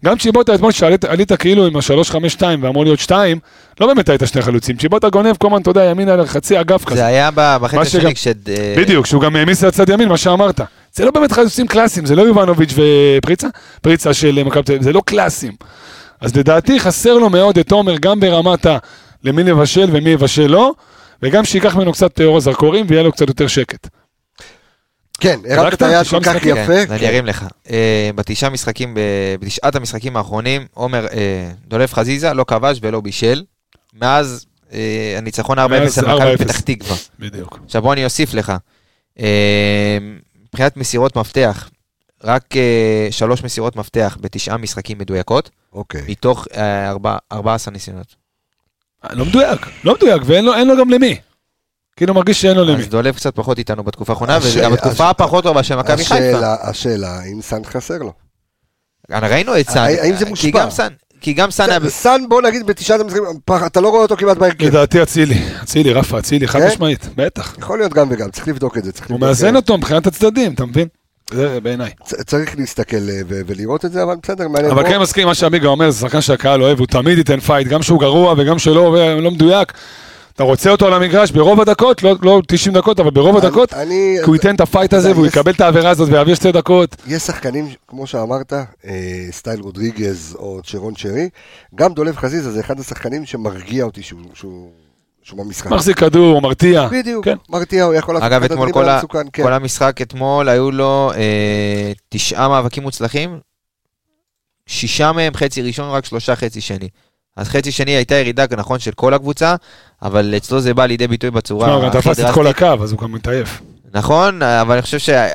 גם צ'יבוטה אתמול שעלית עלית כאילו עם ה-352 ואמור להיות 2, לא באמת היית שני חלוצים. צ'יבוטה גונב כל הזמן, אתה יודע, ימינה לחצי אגף כזה. זה היה בחצי השני כש... אה, בדיוק, שהוא גם העמיס לצד ימין, מה שאמרת. זה לא באמת חלוצים קלאסיים, זה לא יובנוביץ' ופריצה, פריצה של מכבי תל אביב, זה לא קלאסיים. אז לדעתי חסר לו מאוד את עומר, גם ברמת ה... למי לבשל ומי יבשל לו, וגם שייקח ממנו קצת אור הזרקורים ויהיה לו קצת יותר שקט. כן, הרמת את? היד כל כך? יפה. כן, אני. ארים לך. אה, בתשעה משחקים, בתשעת המשחקים האחרונים, עומר אה, דולף חזיזה לא כבש ולא בישל. מאז אה, הניצחון 4-0 מאז על מכבי 4-0. פתח תקווה. בדיוק. עכשיו בוא אני אוסיף לך. מבחינת מסירות מפתח, רק שלוש מסירות מפתח בתשעה משחקים מדויקות, אוקיי. מתוך אה, ארבע- 14 ניסיונות. לא מדויק, לא מדויק, ואין לו, אין לו גם למי. כאילו מרגיש שאין לו למי. אז דולף קצת פחות איתנו בתקופה האחרונה, הש- וזה גם הש- התקופה הפחות טובה של מכבי חיפה. השאלה, השאלה, אם סאן חסר לו. ראינו את סאן. האם זה כי מושפע? גם סאן, כי גם סאן היה... סאן, בוא נגיד, בתשעת המשחקים, פח, אתה לא רואה אותו כמעט בהרכב. לדעתי אצילי, אצילי, רפה, אצילי, חד כן? משמעית, בטח. יכול להיות גם וגם, צריך לבדוק את זה. הוא מאזן אה, אותו מבחינת הצדדים, אתה מבין? זה בעיניי. צריך להסתכל אה, ולראות את זה, אבל בסדר, מעניין. אבל כן מסכים עם מה שעמיגה אומר, זה שחקן שהקהל אוהב, הוא תמיד ייתן פייט, גם שהוא גרוע וגם שלא לא מדויק. אתה רוצה אותו על המגרש ברוב הדקות, לא- לא 90 דקות, אבל ברוב אני- הדקות, אני... כי הוא ייתן את הפייט הזה והוא יש- יקבל את העבירה הזאת ויעביר שתי דקות. יש שחקנים, כמו שאמרת, אה, style רודריגז או צ'רון שרי, גם דולב חזיזה זה אחד השחקנים שמרגיע אותי שהוא- שהוא שהוא במשחק. מחזיק כדור, הוא מרתיע. בדיוק, כן. מרתיע, הוא יכול לעשות אגב, את אתמול הדברים כל, ה... המסוכן, כן. כל המשחק אתמול היו לו אה, תשעה מאבקים מוצלחים, שישה מהם חצי ראשון, רק שלושה חצי שני. אז חצי שני הייתה ירידה, נכון, של כל הקבוצה, אבל אצלו זה בא לידי ביטוי בצורה תשמע, הוא גם תפס את כל. הקו, אז הוא גם מתעייף. נכון, אבל אני חושב שהיה...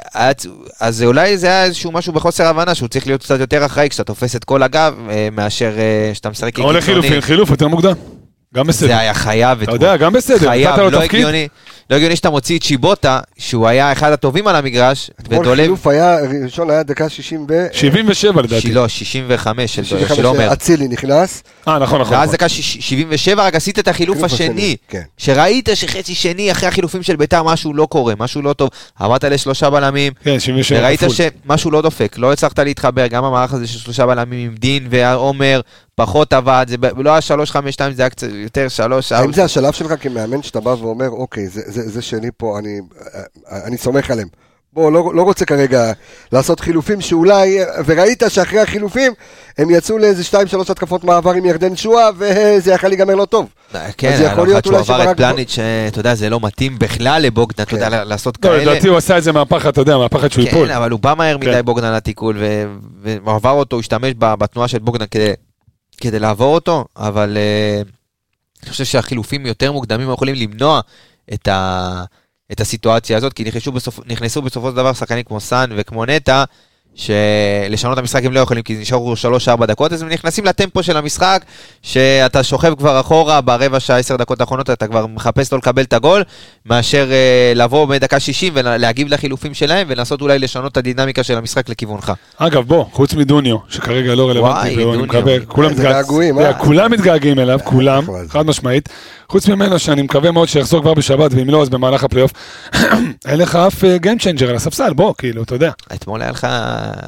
אז אולי זה היה איזשהו משהו בחוסר הבנה, שהוא צריך להיות קצת יותר אחראי כשאתה תופס את כל הגב, אה, מאשר אה, שאתה משחק או לחילופין, חילוף יותר מוקדם. גם בסדר. זה היה חייב אתה יודע, גם בסדר. חייב, לא. הגיוני, לא הגיוני שאתה מוציא את שיבוטה, שהוא היה אחד הטובים על המגרש, אתמול ודולב, חילוף היה, ראשון היה דקה 60 ו... 77 לדעתי. לא, 65 של 65, של עומר. אצילי נכנס. אה, נכון, נכון. ואז נכון. דקה שיש- 77 רק עשית את החילוף חילוף השני. כן. שראית שחצי שני אחרי החילופים של ביתר משהו לא קורה, משהו לא טוב. עברת לשלושה בלמים, כן, 77 וראית. שמשהו לא דופק, לא הצלחת להתחבר, גם המערך הזה של שלושה בלמים עם דין ועומר, פחות עבד, זה לא היה 3-5-2, זה היה קצת יותר 3 האם זה השלב שלך כמאמן שאתה בא ואומר, אוקיי, זה- זה זה שלי פה, אני- אני סומך עליהם. בוא, לא, לא רוצה כרגע לעשות חילופים שאולי, וראית שאחרי החילופים הם יצאו לאיזה שתיים שלוש התקפות מעבר עם ירדן שואה, וזה יכול להיגמר לא טוב. כן, אז יכול לו להיות אחד שהוא עבר את פלניץ', שאתה יודע, זה לא מתאים בכלל לבוגדן, אתה יודע, כן. לעשות לא, כאלה. לדעתי הוא עשה את זה מהפחד, אתה יודע, מהפחד שהוא ייפול. כן, אבל הוא בא מהר כן. מדי בוגדן לתיקול, ו- והוא עבר אותו, הוא השתמש ב- בתנועה של בוגדן כדי- כדי לעבור אותו, אבל אה, אני חושב שהחילופים יותר מוקדמים יכולים למנוע את ה- את הסיטואציה הזאת, כי נכנסו בסופ- נכנסו בסופו של דבר שחקנים כמו סאן וכמו נטע, שלשנות את המשחק הם לא יכולים, כי נשארו 3-4 דקות, אז הם נכנסים לטמפו של המשחק, שאתה שוכב כבר אחורה ברבע שעה, 10 דקות האחרונות, אתה כבר מחפש לא לקבל את הגול, מאשר אה, לבוא בדקה 60 ולהגיב לחילופים שלהם, ולנסות אולי לשנות את הדינמיקה של המשחק לכיוונך. אגב, בוא, חוץ מדוניו, שכרגע לא וואי, רלוונטי, אני דוניו. מקווה, כולם איזה מתגע- געגועים, אתה יודע, אה? כולם מתגעגעים אליו, כולם, נכון. חד משמעית. חוץ ממנו, שאני מקווה מאוד שיחזור כבר בשבת, ואם לא, אז במהלך הפלייאוף. אין לך אף game changer על הספסל, בוא, כאילו, אתה יודע. אתמול היה לך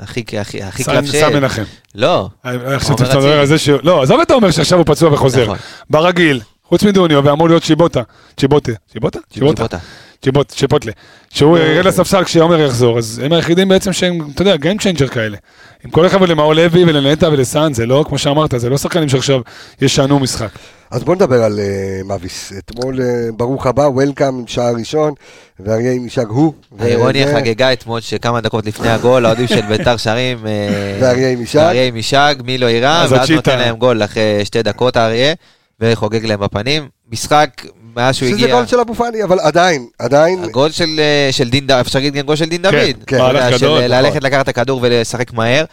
הכי, קלף ש... סם מנחם. לא, אני חשבתי עומר שאתה מדבר. על זה שהוא... לא, עזוב את העומר שעכשיו הוא פצוע וחוזר. נכון. ברגיל, חוץ מדוניו, ואמור להיות שיבוטה. צ'יבוטה. צ'יבוטה? צ'יבוטה. צ'יבוט, צ'יפוטלה. שהוא ירד לספסל כשעומר יחזור, אז הם היחידים בעצם שהם, אתה יודע, game changer כאלה. עם כל הכבוד למאור לוי ולנטע ולסאן, זה לא, כמו שאמרת, זה לא שחקנים שעכשיו ישנו משחק. אז בוא נדבר על אה, מאביס. אתמול, אה, ברוך הבא, welcome שער ראשון, ואריה אם ישאג הוא. האירוניה וזה- חגגה אתמול שכמה דקות לפני הגול, האוהדים של ביתר שרים. אה, ואריה אם ישאג. ואריה אם ישאג, מי לא יירא, אז ואז. נותן להם גול אחרי שתי דקות האריה, וחוגג להם בפנים. משחק, מאז שהוא שזה הגיע, גול של אבו פאני, אבל עדיין, עדיין, הגול של, אה, של דין דוד, אפשר להגיד גם גול של דין כן, דוד. כן. יודע, מהלך של גדול, ללכת לקחת את הכדור ולשחק מהר.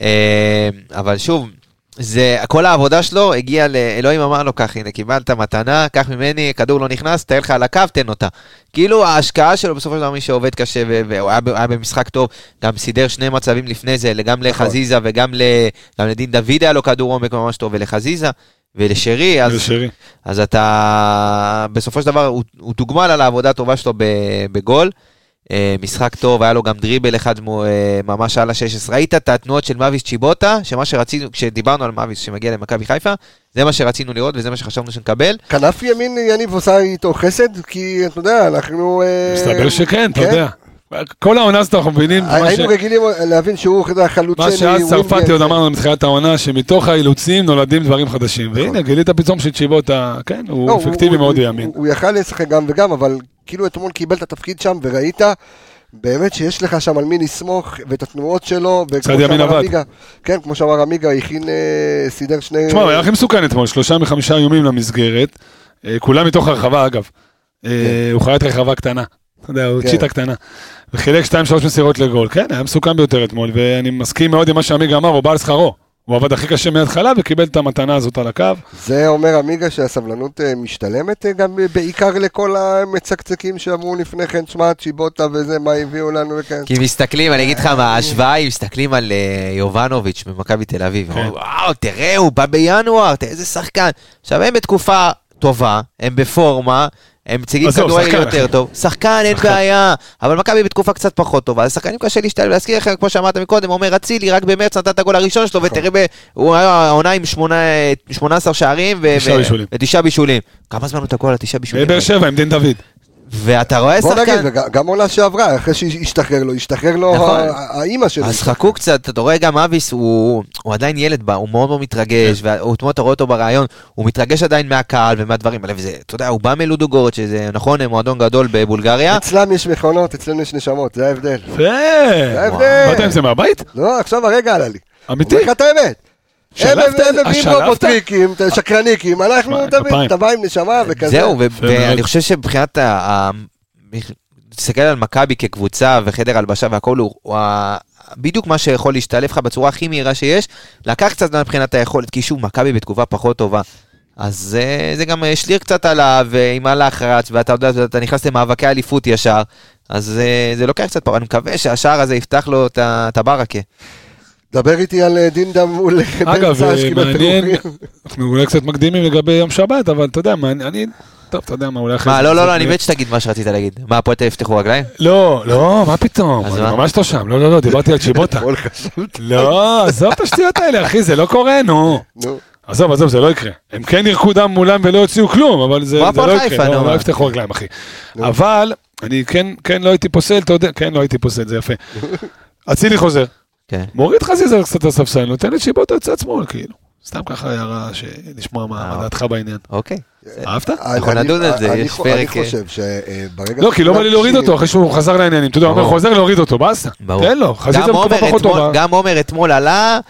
אה, אבל שוב, זה, כל העבודה שלו הגיעה לאלוהים אמר לו כך, הנה קיבלת מתנה, קח ממני, כדור לא נכנס, תאר לך על הקו, תן אותה. כאילו ההשקעה שלו בסופו של דבר מי שעובד קשה והוא היה, במשחק טוב, גם סידר שני מצבים לפני זה, גם לחזיזה וגם ל, לדין דוד היה לו כדור עומק ממש טוב, ולחזיזה ולשרי, אז, שרי. אז אתה, בסופו של דבר הוא, הוא תוגמל על העבודה הטובה שלו ב- בגול. אה, משחק טוב, היה לו גם דריבל אחד אה, ממש על ה-16. ראית את התנועות של מאביס צ'יבוטה, שמה שרצינו, כשדיברנו על מאביס שמגיע למכבי חיפה, זה מה שרצינו לראות וזה מה שחשבנו שנקבל. כנף ימין יניב עושה איתו חסד, כי אתה יודע, אנחנו... אה, מסתבר שכן, אתה כן. יודע. כל העונה הזאת אנחנו מבינים, היינו רגילים להבין שהוא חלוץ מה שאז. צרפתי עוד אמרנו מתחילת העונה, שמתוך האילוצים נולדים דברים חדשים. והנה, גילית פתאום שצ'יבוטה, כן, לא, הוא אפקטיבי מאוד בימין. הוא, יכל לשחק גם וגם, אבל כאילו אתמול קיבל את התפקיד שם וראית באמת שיש לך שם על מי לסמוך ואת התנועות שלו. צד ימין עבד. כן, כמו שאמר עמיגה, הכין, אה, סידר שני... תשמע, הוא היה הכי מסוכן אתמול, שלושה מחמישה איומים למסגרת, אה, כולם מתוך הרחבה אגב. אה, הוא חיית רחבה קטנה, אתה יודע, הוא כן. צ'יטה קטנה. וחילק שתיים שלוש מסירות לגול, כן, היה מסוכן ביותר אתמול, ואני מסכים מאוד עם מה שעמיגה אמר, הוא בא על שכרו. הוא עבד הכי קשה מההתחלה וקיבל את המתנה הזאת על הקו. זה אומר עמיגה שהסבלנות אה, משתלמת אה, גם אה, בעיקר לכל המצקצקים שאמרו לפני כן, שמע, צ'יבוטה וזה, מה הביאו לנו וכן. כי מסתכלים, אני אגיד לך מה, ההשוואה היא, מסתכלים על יובנוביץ' ממכבי תל אביב. כן. וואו, תראה, הוא בא בינואר, איזה שחקן. עכשיו, הם בתקופה טובה, הם בפורמה. הם מציגים כדורגל יותר. טוב, שחקן אין. בעיה, אבל מכבי בתקופה קצת פחות טובה, אז שחקנים קשה להשתלב, להזכיר לכם, כמו שאמרת מקודם, עומר אצילי, רק במרץ נתן את הגול הראשון שלו, נכון. ותראה, הוא היה העונה עם שמונה- 18 שערים. ותשעה בישולים. כמה זמן הוא תקוע על התשעה בישולים? בבאר שבע עם דין דוד. ואתה רואה בוא נגיד, שחקן... גם עונה שעברה, אחרי שהשתחרר לו, השתחרר לו נכון. האימא שלו. אז חכו קצת, אתה רואה גם אביס, הוא, הוא עדיין ילד בה, הוא מאוד מאוד מתרגש, ואתמול אתה רואה אותו ברעיון, הוא מתרגש עדיין מהקהל ומהדברים האלה, וזה, אתה יודע, הוא בא מלודוגורט, שזה נכון, מועדון גדול בבולגריה, אצלם יש מכונות, אצלנו יש נשמות, זה ההבדל. יפה. ההבדל. באת עם זה מהבית? לא, עכשיו הרגע עלה לי. אמיתי? אומר לך את האמת. הם שלפת? הם אה, מביאים שלפת? רובוטריקים, שקרניקים, אנחנו כפיים. אתה בא עם נשמה וכזה. זהו. ואני חושב שמבחינת ה... תסתכל על מכבי כקבוצה וחדר הלבשה והכל, הוא, בדיוק מה שיכול להשתלב לך בצורה הכי מהירה שיש, לקח קצת זמן מבחינת היכולת, כי שוב, מכבי בתגובה פחות טובה. אז זה, זה גם השליר קצת עליו, עם הלחץ, ואתה יודע, אתה נכנס למאבקי אליפות ישר, אז זה, זה לוקח קצת פה, אני מקווה שהשער הזה יפתח לו את הברקה. דבר איתי על אה, דינדה מול אגב, בן סש, קיבל מעניין. אנחנו אולי קצת מקדימים לגבי יום שבת, אבל אתה יודע, מה, אני, טוב, אתה יודע מה, אולי אחרי מה, לא, לא, לא, אני מת שתגיד מה שרצית להגיד. מה, הפועל תל אביב יפתחו רגליים? לא, לא, מה פתאום, אז אני מה? ממש לא שם, לא, לא, לא, דיברתי על צ'יבוטה. לא, עזוב את השטויות האלה, אחי, זה לא קורה, נו. נו. עזוב, עזוב, זה לא יקרה. הם כן ירקו דם מולם ולא יוציאו כלום, אבל זה מה לא חיפה, יקרה, נו, לא- מה? לא יפתחו רגליים, אחי. נו. אבל אני כן, כן, לא הייתי פוסל, אתה יודע, כן, לא הייתי פוסל, זה יפה. אצילי חוזר, כן. מוריד חזיזה קצת לספסל, נותן את שיבוטה לצד שמאל, כאילו. סתם ככה הערה שנשמע מה מה דעתך בעניין. אוקיי. אהבת? אנחנו נדון על זה, יש פרק, אני אה, חושב שברגע... לא, כי לא בא לי להוריד אותו אחרי שהוא חזר לעניינים. אתה יודע, הוא. חוזר להוריד אותו, באסה. ברור. תן לו, חזיזה עומר פחות טובה. גם עומר אתמול עלה,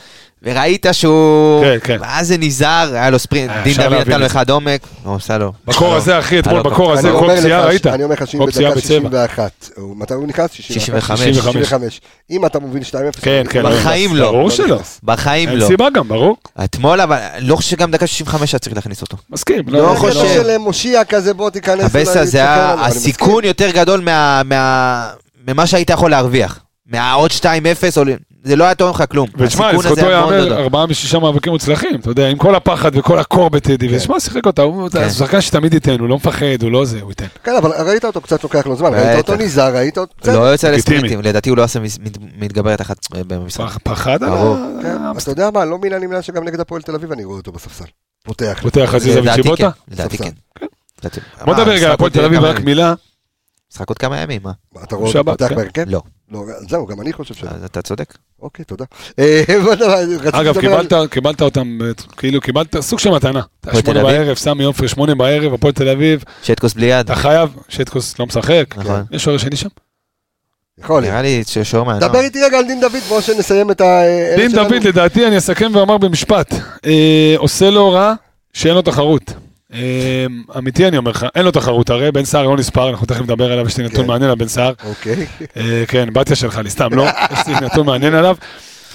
וראית שהוא... כן, כן. מה זה נזהר, היה לו ספרינט, אה, דין דוד נתן לו זה. אחד עומק, הוא עשה לו. בקור הזה, אחי, אתמול הלו, בקור הזה, כל אומר פציעה, ראית? אני אומר לך שאם בדקה בצבע. 61, הוא- מתי הוא נכנס? 65. 65. 65. אם אתה מוביל 2-0, כן, כן. לא בחיים. לא. ברור שלא. נכנס. בחיים אין לא. סיבה גם, ברור. אתמול, אבל לא חושב שגם דקה 65 היה צריך להכניס אותו. מסכים. לא לא חושב. חושב. של מושיע כזה, בוא תיכנס. הבסה זה הסיכון יותר גדול מה- מה- ממה שהיית יכול להרוויח. מהעוד 2-0, או- זה לא היה תורם לך כלום. ותשמע, לזכותו היה מאוד יאמר גדול. ארבעה משישה מאבקים מוצלחים, אתה יודע, עם כל הפחד וכל הקור בטדי, כן. ושמע, שיחק אותה, הוא כן. שחקן שתמיד ייתן, הוא לא מפחד, הוא לא זה, הוא ייתן. כן, אבל ראית אותו, קצת לוקח לו זמן, ראית אותו. נזהר, ראית אותו... לא יוצא. לספרינטים, לדעתי הוא לא עשה מתגברת אחת במשחק. פח- פחד על ברור. ה... כן, אתה יודע מה, לא מן הנמנע שגם נגד הפועל תל אביב אני רואה אותו בספסל. פותח. פותח וצ'יבוטה? כן, לדעתי. כן. בוא מה, נדבר רגע על הפועל תל אביב, רק. מילה. משחק עוד כמה ימים, מה? אתה רואה אותו פותח כן. בהרכב? לא. לא, זהו, גם אני חושב ש... אז אתה צודק. אוקיי, תודה. אה, אגב, קיבלת, קיבלת אותם, אה, כאילו, קיבלת סוג של מתנה. שמונה? בערב, סמי עופר, שמונה בערב, הפועל תל אביב, שטקוס בלי יד. אתה חייב, שטקוס לא משחק. נכון. יש שוער שני שם? יכול להיות. נראה לי ששוער מהנוער. דבר איתי רגע על דין דוד, בואו שנסיים את ה... אלה דין. דוד, לדעתי, אני אסכם ואומר במשפט. אה, עושה לו רע שאין לו תחרות. אה, אמיתי אני אומר לך, אין לו תחרות, הרי בן סער לא נספר, אנחנו תכף נדבר עליו, יש לי נתון כן. מעניין על בן סער. אוקיי. אה, כן, בתיה שלך לי, סתם, לא, יש לי נתון מעניין עליו.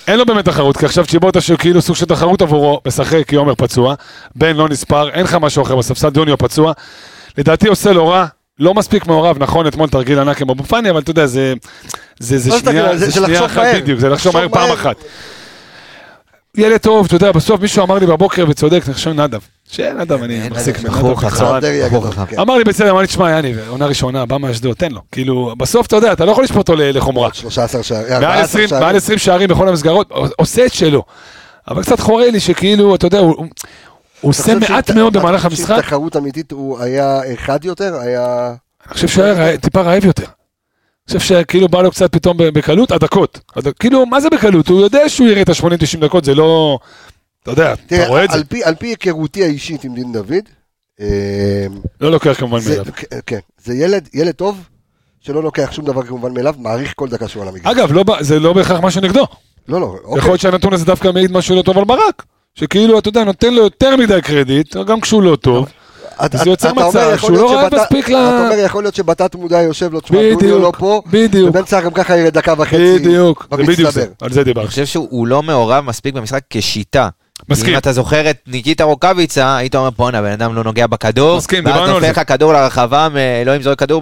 אין לו באמת תחרות, כי עכשיו צ'יבוטה שהוא כאילו סוג של תחרות עבורו, משחק כי עומר פצוע, בן לא נספר, אין לך משהו אחר בספסל, דוניו פצוע. לדעתי עושה לו רע, לא מספיק מעורב, נכון, אתמול תרגיל ענק עם אבו פאני, אבל אתה יודע, זה, זה, זה לא זה שנייה, זה זה שנייה אחת מהר. בדיוק, זה לחשוב מהר פעם. אחת. ילד טוב, אתה יודע, בסוף מישהו אמר לי בבוקר, וצודק, אני חושב נדב. שנדב, אני מחזיק ממנו, בחור חכם. בחור. אמר לי בסדר, אמר לי, תשמע, יאני, עונה ראשונה, בא מאשדוד, תן לו. כאילו, בסוף, אתה יודע, אתה לא יכול לשפוט אותו לחומרה. 13 שערים. מעל 14 20 שערים. מעל 20 שערים בכל המסגרות, עושה את שלו. אבל קצת חורה לי שכאילו, אתה יודע, הוא הוא אתה עושה חושב מעט מאוד אתה במהלך חושב שאם המשחק. תחרות אמיתית הוא היה חד יותר? היה... אני חושב שהוא היה טיפה רעב יותר. אני חושב שכאילו בא לו קצת פתאום בקלות, הדקות. הד- כאילו, מה זה בקלות? הוא יודע שהוא יראה את ה-80-90 דקות, זה לא... אתה יודע, אתה רואה את זה. על פי- על פי היכרותי האישית עם דין דוד, אה, לא לוקח כמובן מאליו. כן, זה ילד, טוב, שלא לוקח שום דבר כמובן מאליו, מעריך כל דקה שהוא על המגרש. אגב, לא זה לא בהכרח משהו נגדו. לא, לא, יכול אוקיי. להיות שהנתון הזה דווקא מעיד משהו לא טוב על ברק. שכאילו, אתה יודע, נותן לו יותר מדי קרדיט, גם כשהוא לא טוב. אתה- זה יוצר מצב יכול שהוא לא שבתת- מספיק ל- אתה אומר, יכול להיות שבתת מודע יושב לו, תשמע, דוניו לא פה, בדיוק, ובן סער גם ככה ירד דקה וחצי. בדיוק, זה בדיוק זה. על זה אני דיברתי. חושב שהוא לא מעורב מספיק במשחק כשיטה. מסכים. אם אתה זוכר את ניקיטה רוקאביצה, היית אומר, בואנה, בן אדם לא נוגע בכדור, מסכים, דיברנו ואז על נופל זה. לך כדור לרחבה, אלוהים זורק כדור,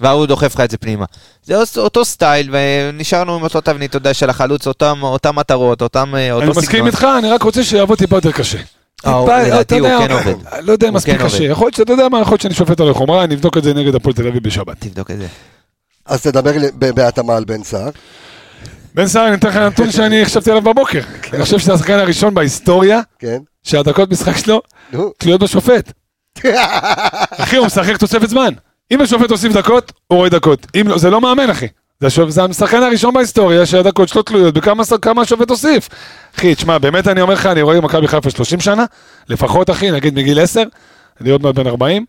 והוא דוחף לך את זה פנימה. זה אותו- סטייל, ונשארנו עם אותו תבנית, אתה יודע, של החלוץ, אותם אותם מטרות, אותם, אה, אותו אני סגנון. מסכים איתך, אני רק רוצה שיעבוד טיפה יותר קשה. אה, לדעתי אתה הוא כן עובד. לא יודע אם מספיק כן קשה. יכול להיות שאתה יודע מה, יכול להיות שאני שופט עליו חומרה, אני אבדוק את זה נגד הפועל תל אביב בשבת. תבדוק את זה. אז תדבר בהתאמה על בן סער. בן סער, אני אתן לך נתון שאני חשבתי עליו בבוקר. אני חושב שזה השחקן הראשון בהיסטוריה, כן. שהדקות משחק שלו. תלויות בשופט. אחי, הוא משחק תוספת זמן. אם השופט הוסיף דקות, הוא רואה דקות. אם לא, זה לא מאמן, אחי. זה השחקן הראשון בהיסטוריה שהדקות שלו תלויות בכמה השופט הוסיף. אחי, תשמע, באמת אני אומר לך, אני רואה מכבי חיפה 30 שנה, לפחות, אחי, נגיד מגיל 10, אני עוד מעט בן 40.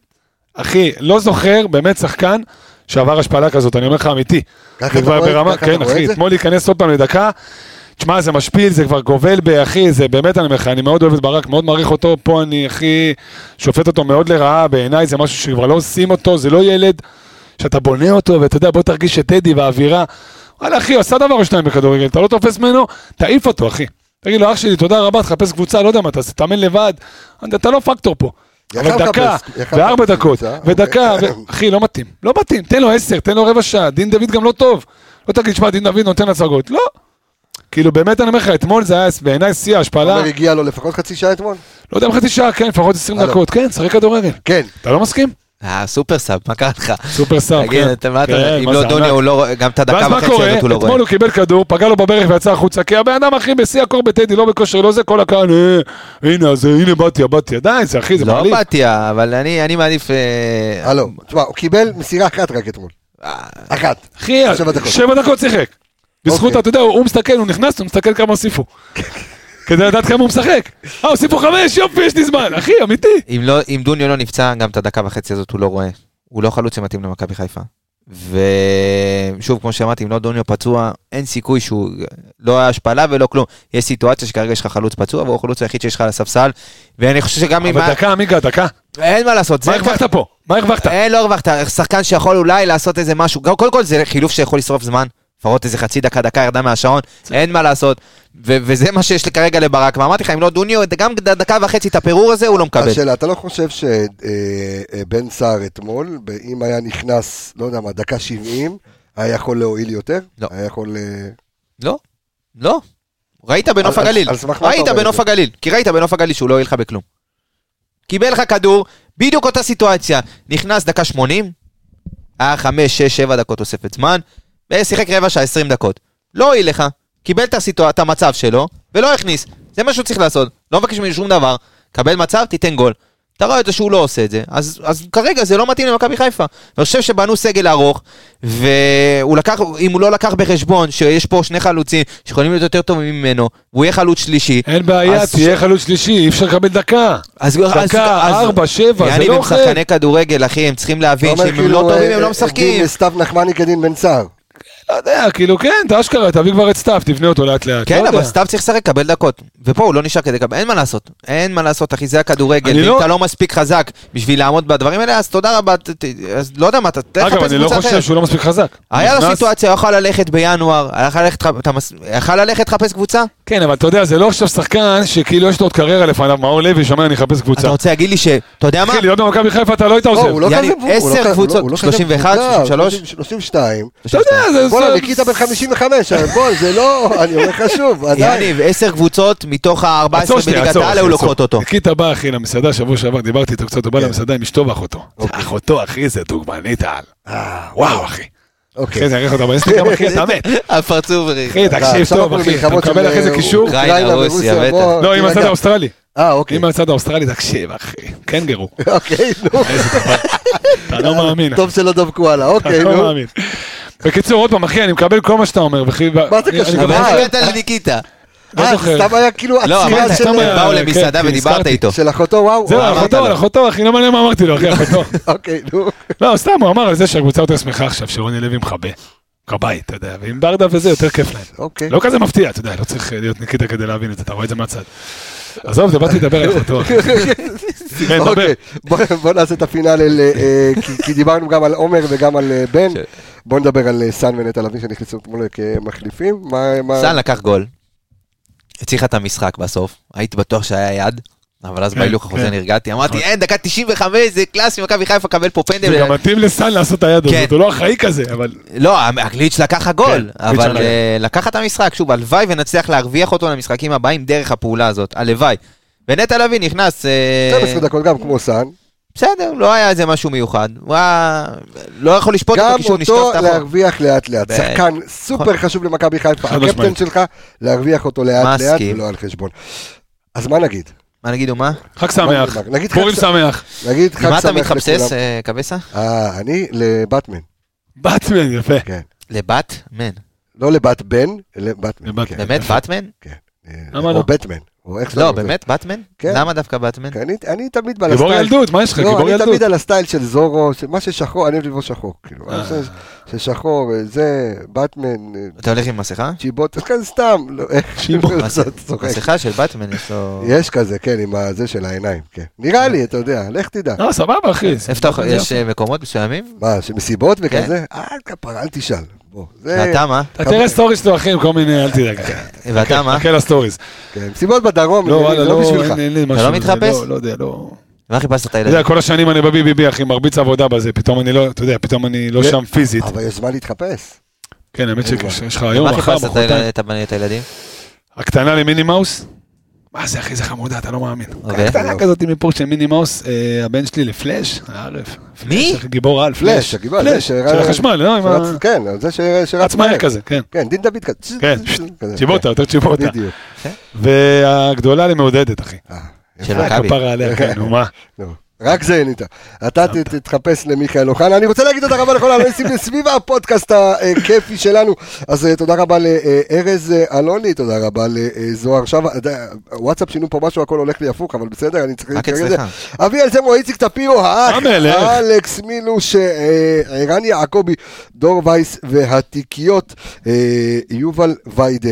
אחי, לא זוכר באמת שחקן שעבר השפלה כזאת, אני אומר לך אמיתי. זה אתה כבר ברמה, אתה כן, אחי? אתמול להיכנס עוד פעם לדקה, תשמע, זה משפיל, זה כבר גובל באחי, זה באמת, אני אומר לך, אני מאוד אוהב את ברק, מאוד מעריך אותו, פה אני, הכי שופט אותו מאוד לרעה, בעיניי זה משהו שכבר לא עושים אותו, זה לא ילד שאתה בונה אותו, ואתה יודע, בוא תרגיש את טדי והאווירה. וואלה, אחי, עשה דבר או שניים בכדורגל, אתה לא תופס ממנו, תעיף אותו, אחי. תגיד לו, אח שלי, תודה רבה, תחפש קבוצה, לא יודע מה תעשה, תאמן לבד, אתה לא פקטור פה. אבל דקה, וארבע דקות, ודקה, אוקיי. ו- אחי, לא מתאים, לא מתאים, תן לו עשר, תן לו רבע שעה, דין דוד גם לא טוב. לא תגיד, שמע, דין דוד נותן הצגות, לא. כאילו, באמת אני אומר לך, אתמול זה היה בעיניי שיא ההשפלה, עומר הגיע לו לפחות חצי שעה אתמול? לא יודע אם חצי שעה, כן, לפחות 20 הלו. דקות, כן, שחק כדורגל. כן. אתה לא מסכים? אה, super sub, מה קרה לך? super sub, תגיד, כן. אתה- מה אתה- כן, אם מה לא דוניו. הוא לא רואה, גם את הדקה ואז מה וחצי קורה? הזאת הוא לא רואה. אתמול הוא קיבל כדור, פגע לו בברך ויצא החוצה, כי הבן אדם אחי בשיא הקור בטדי, לא בכושר, לא זה, כל הקהל, אה, הנה, אז אה, הנה בתיה, בתיה, די, זה אחי, זה לא מעליב. בתיה, אבל אני אני מעדיף... אה, הלו, תשמע, הוא קיבל מסירה אחת רק אתמול. אחת. אחי, שבע דקות. שיחק. בזכות, אוקיי. אתה יודע, הוא מסתכל, הוא נכנס, הוא מסתכל כמה הוסיפו. כדי לדעת כמה הוא משחק. אה, הוסיפו חמש, יופי, יש לי זמן. אחי, אמיתי. אם לא, אם דוניו לא נפצע, גם את הדקה וחצי הזאת הוא לא רואה. הוא לא חלוץ שמתאים למכבי חיפה. ושוב, כמו שאמרתי, אם לא דוניו פצוע, אין סיכוי שהוא... לא היה השפלה ולא כלום. יש סיטואציה שכרגע יש לך חלוץ פצוע, והוא החלוץ היחיד שיש לך על הספסל. ואני חושב שגם אם... אבל דקה, עמיגה, דקה. אין מה לעשות. מה הרווחת פה? מה הרווחת? אין, לא הרווחת. שחקן שיכול אולי לעשות איזה משהו. קודם כל זה חילוף שיכול לשרוף זמן. לפחות איזה חצי דקה, דקה ירדה מהשעון, אין מה לעשות. ו- וזה מה שיש לי כרגע לברק. ואמרתי לך, אם לא דוניו, גם דקה וחצי את הפירור הזה הוא לא מקבל. השאלה, אתה לא חושב שבן סער אתמול, אם היה נכנס, לא יודע מה, דקה 70, היה יכול להועיל יותר? לא. היה יכול... אה, לא, לא. ראית בנוף על- הגליל. על אתה ראית בנוף? הגליל. כי ראית בנוף הגליל שהוא לא הועיל לך בכלום. קיבל לך כדור, בדיוק אותה סיטואציה. נכנס דקה 80, היה 5, 6, 7 דקות תוספת זמן, ושיחק רבע שעה 20 דקות. לא הועיל לך, קיבל את הסיטואציה, את המצב שלו, ולא הכניס. זה מה שהוא צריך לעשות. לא מבקש ממנו שום דבר. קבל מצב, תיתן גול. אתה רואה את זה שהוא לא עושה את זה, אז, אז כרגע זה לא מתאים למכבי חיפה. אני חושב שבנו סגל ארוך, והוא לקח, אם הוא לא לקח בחשבון שיש פה שני חלוצים שיכולים להיות יותר טובים ממנו, והוא יהיה חלוץ שלישי, אין בעיה, אז- תהיה חלוץ שלישי, אי אפשר לקבל דקה. אז... דקה, אז- ארבע, שבע, זה יעני, לא הם אוכל. שחקני כדורגל, אחי, הם צריכים להבין שאם הם לא כאילו, טובים אה, הם לא אה, משחקים. דין סתיו נחמני כדין בן סער. לא יודע, כאילו כן, אתה אשכרה, תביא כבר את סתיו, תבנה אותו לאט לאט. כן, לא אבל. סתיו צריך לשחק, קבל דקות. ופה הוא לא נשאר כדי לקבל, אין מה לעשות. אין מה לעשות, אחי, זה הכדורגל. אני ואם לא- אתה לא מספיק חזק בשביל לעמוד בדברים האלה, אז תודה רבה, ת- ת- אז לא יודע מה, אתה תחפש אגב, אני לא חושב אחרת. שהוא לא מספיק חזק. היה לו סיטואציה, הוא יכול ללכת בינואר, יכל ללכת- לחפש קבוצה? כן, אבל אתה יודע, זה לא עכשיו שחקן שכאילו יש לו עוד קריירה לפניו, מאור לוי שאומר אני אחפש קבוצה. אתה רוצה להגיד לי ש... אתה יודע מה? אחי, להיות במכבי חיפה אתה לא היית לא, עוזב. הוא לא כזה... הוא לא עשר כזה- קבוצות, הוא לא כזה 31, מבוגר, 33? 32. אתה יודע, זה... בוא'נה, זה- ניקיטה בן 55, בוא, זה לא... אני אומר לך שוב, עדיין. יניב, עשר קבוצות מתוך ה-14 עצור שנייה, בליגת העל היו. לוקחות אותו. ניקיטה בא, אחי, למסעדה שבוע שעבר, דיברתי איתו קצת, הוא בא כן. למסעדה עם אשתו ואחותו. אוקיי. אחותו, אחי, זה דוגמנית על. אה, וואו, אחי. אוקיי. אחי, זה יראה לך אותה באינסטגרם, אחי, אתה מת. הפרצוף, אחי, תקשיב טוב, אחי, אתה מקבל אחרי זה אה, קישור. אוקראינה, רוסיה, בטח. לא, עם הצד תירגע. האוסטרלי. אה, אוקיי. עם הצד האוסטרלי, תקשיב, אחי. קנגרו. אוקיי, נו. אתה לא מאמין. טוב שלא דבקו הלאה, אתה אוקיי, לא נו. מאמין. בקיצור, עוד פעם, אחי, אני מקבל כל מה שאתה אומר, וכי... מה זה קשור? אבל אה, איך הגעת לניקיטה? לא אה, זוכר. סתם היה כאילו לא, עצירה של- סתם היה- באו כן, למסעדה כן, ודיברת הזכרתי. איתו. של אחותו, וואו. זהו, אמרת אחותו? אחותו, אחי, לא מעניין מה אמרתי לו, אחי, אחותו. אוקיי, נו. לא, סתם, הוא אמר על זה שהקבוצה יותר שמחה עכשיו, שרוני לוי מכבה. כבאי, אתה יודע, ועם ברדה וזה יותר כיף להם. אוקיי. לא כזה מפתיע, אתה יודע, לא צריך להיות ניקיטה כדי להבין את זה, אתה רואה את זה מהצד. עזוב, זה באתי לדבר על אחותו, אחי. כן, דבר. אוקיי, בוא- נעשה את הפינאל, אל, אה, כי- דיברנו גם על עומר וגם על אה, בן. בוא נדבר על אה, סאן ונטע לביא שנכנסו אתמול כמחליפים. מה- מה- סאן לקח גול. הצליחה את המשחק בסוף. הייתי בטוח שהיה יד. אבל אז כן, בהילוך החוזר כן. נרגעתי, אמרתי, אין, דקה 95, זה קלאסי, מכבי חיפה קבל פה זה פנדל. גם מתאים לסאן לעשות את היד כן. הזאת, הוא לא אחראי כזה, אבל... לא, הגליץ' לקח הגול, כן, אבל לקח. אה, לקח את המשחק, שוב, הלוואי ונצליח להרוויח אותו למשחקים הבאים דרך הפעולה הזאת, הלוואי. ונטע לביא נכנס, אה, 12 דקות גם כמו סאן. בסדר, לא היה איזה משהו מיוחד, הוא היה, לא יכול לשפוט גם אותו כשהוא אותו את החור. להרוויח לאט לאט. ב- שחקן סופר חשוב למכבי חיפה. חד הקפטן. שלך, להרוויח אותו לאט לאט. ולא על חשבון. אז מה נגיד? מה נגידו, מה? חג שמח, נגיד חג פורים ש- שמח. נגיד חג מה אתה שמח מתחפשש, לכולם. אה, קבסה? אה, אני לבטמן. באטמן, יפה. כן. לבת? מן. לא לבת בן, לבטמן. לבטמן. כן. באמת, באטמן? כן. למה או לא? בטמן. או איך לא. באמת, באטמן? כן. למה דווקא באטמן? כן, אני- אני תמיד בא גיבור לסטייל. ילדות, מה יש לך? לא, גיבור אני ילדות. תמיד על הסטייל של זורו, של מה ששחור, אני אוהב לבוא שחור. כאילו, אה. ש- ששחור, אה, זה, באטמן, אה, אתה הולך עם מסכה? צ'יבוט, כזה סתם. לא, צ'יבוט. מסכה של באטמן יש לו... יש כזה, כן, עם הזה של העיניים, כן. נראה לי, אתה יודע, לך תדע. לא, סבבה, אחי. איפה אתה יכול- יש אה, מקומות מסוימים? מה, שמסיבות כן. וכזה? אה, אל תשאל. בוא, זה... ואתה מה? אתה תראה stories שלו, אחי, עם כל מיני, אל תדאג. ואתה מה? חכה ל stories. כן, מסיבות בדרום, לא, וואלה, לא לא, בשבילך. משהו. לא מתחפש? לא, לא יודע, לא... מה חיפשת את אתה הילדים? יודע, כל השנים אני ב-BBB, אחי, מרביץ עבודה בזה, פתאום אני לא, אתה יודע, פתאום אני לא שם פיזית. אבל יש זמן להתחפש. כן, האמת שיש לך היום, מה מחר, חיפשת את מחרתיים. את הבנים- את הילדים? הקטנה למיני מאוס? מה זה, אחי, זה חמודה, אתה לא מאמין. אוקיי. קטנה כזאת מפה של מיני מאוס, אה, הבן שלי לפלאש, הערב. מי? פלאש, גיבור על, פלאש, פלאש. הגיבור, פלאש, זה של החשמל, לא? כן, זה שרץ רץ מהר כזה, כן. כן, דין דוד כזה. כן, כזה, צ'יבוטה, יותר צ'יבוטה. בדיוק. והגדולה למעודדת, אחי. אה, של. מכבי. כפרה עליה, כן, נו מה. רק זה אין איתה. אתה ת- תתחפש למיכאל אוחנה. אני רוצה להגיד תודה רבה לכל האנשים סביב הפודקאסט הכיפי שלנו. אז אה, תודה רבה לארז אה, אלוני, תודה רבה לזוהר שווה. וואטסאפ שינו פה משהו, הכל הולך לי הפוך, אבל בסדר, אני צריך להתקרב לזה. אביאל זמו, איציק טפירו, האח. אלכס מילוש, אה, ערן יעקבי, דור וייס והתיקיות, יובל ויידה.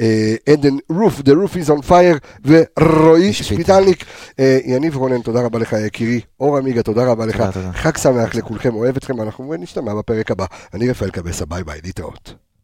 אה, עדן רוף, The Roof is on fire, ורועי שפיטלניק. אה, יניב רונן, תודה רבה לך יקירי. אור עמיגה, תודה רבה לך. חג שמח לכולכם, אוהב אתכם, אנחנו נשתמע בפרק הבא. אני רפאל קבסה, ביי ביי, להתראות.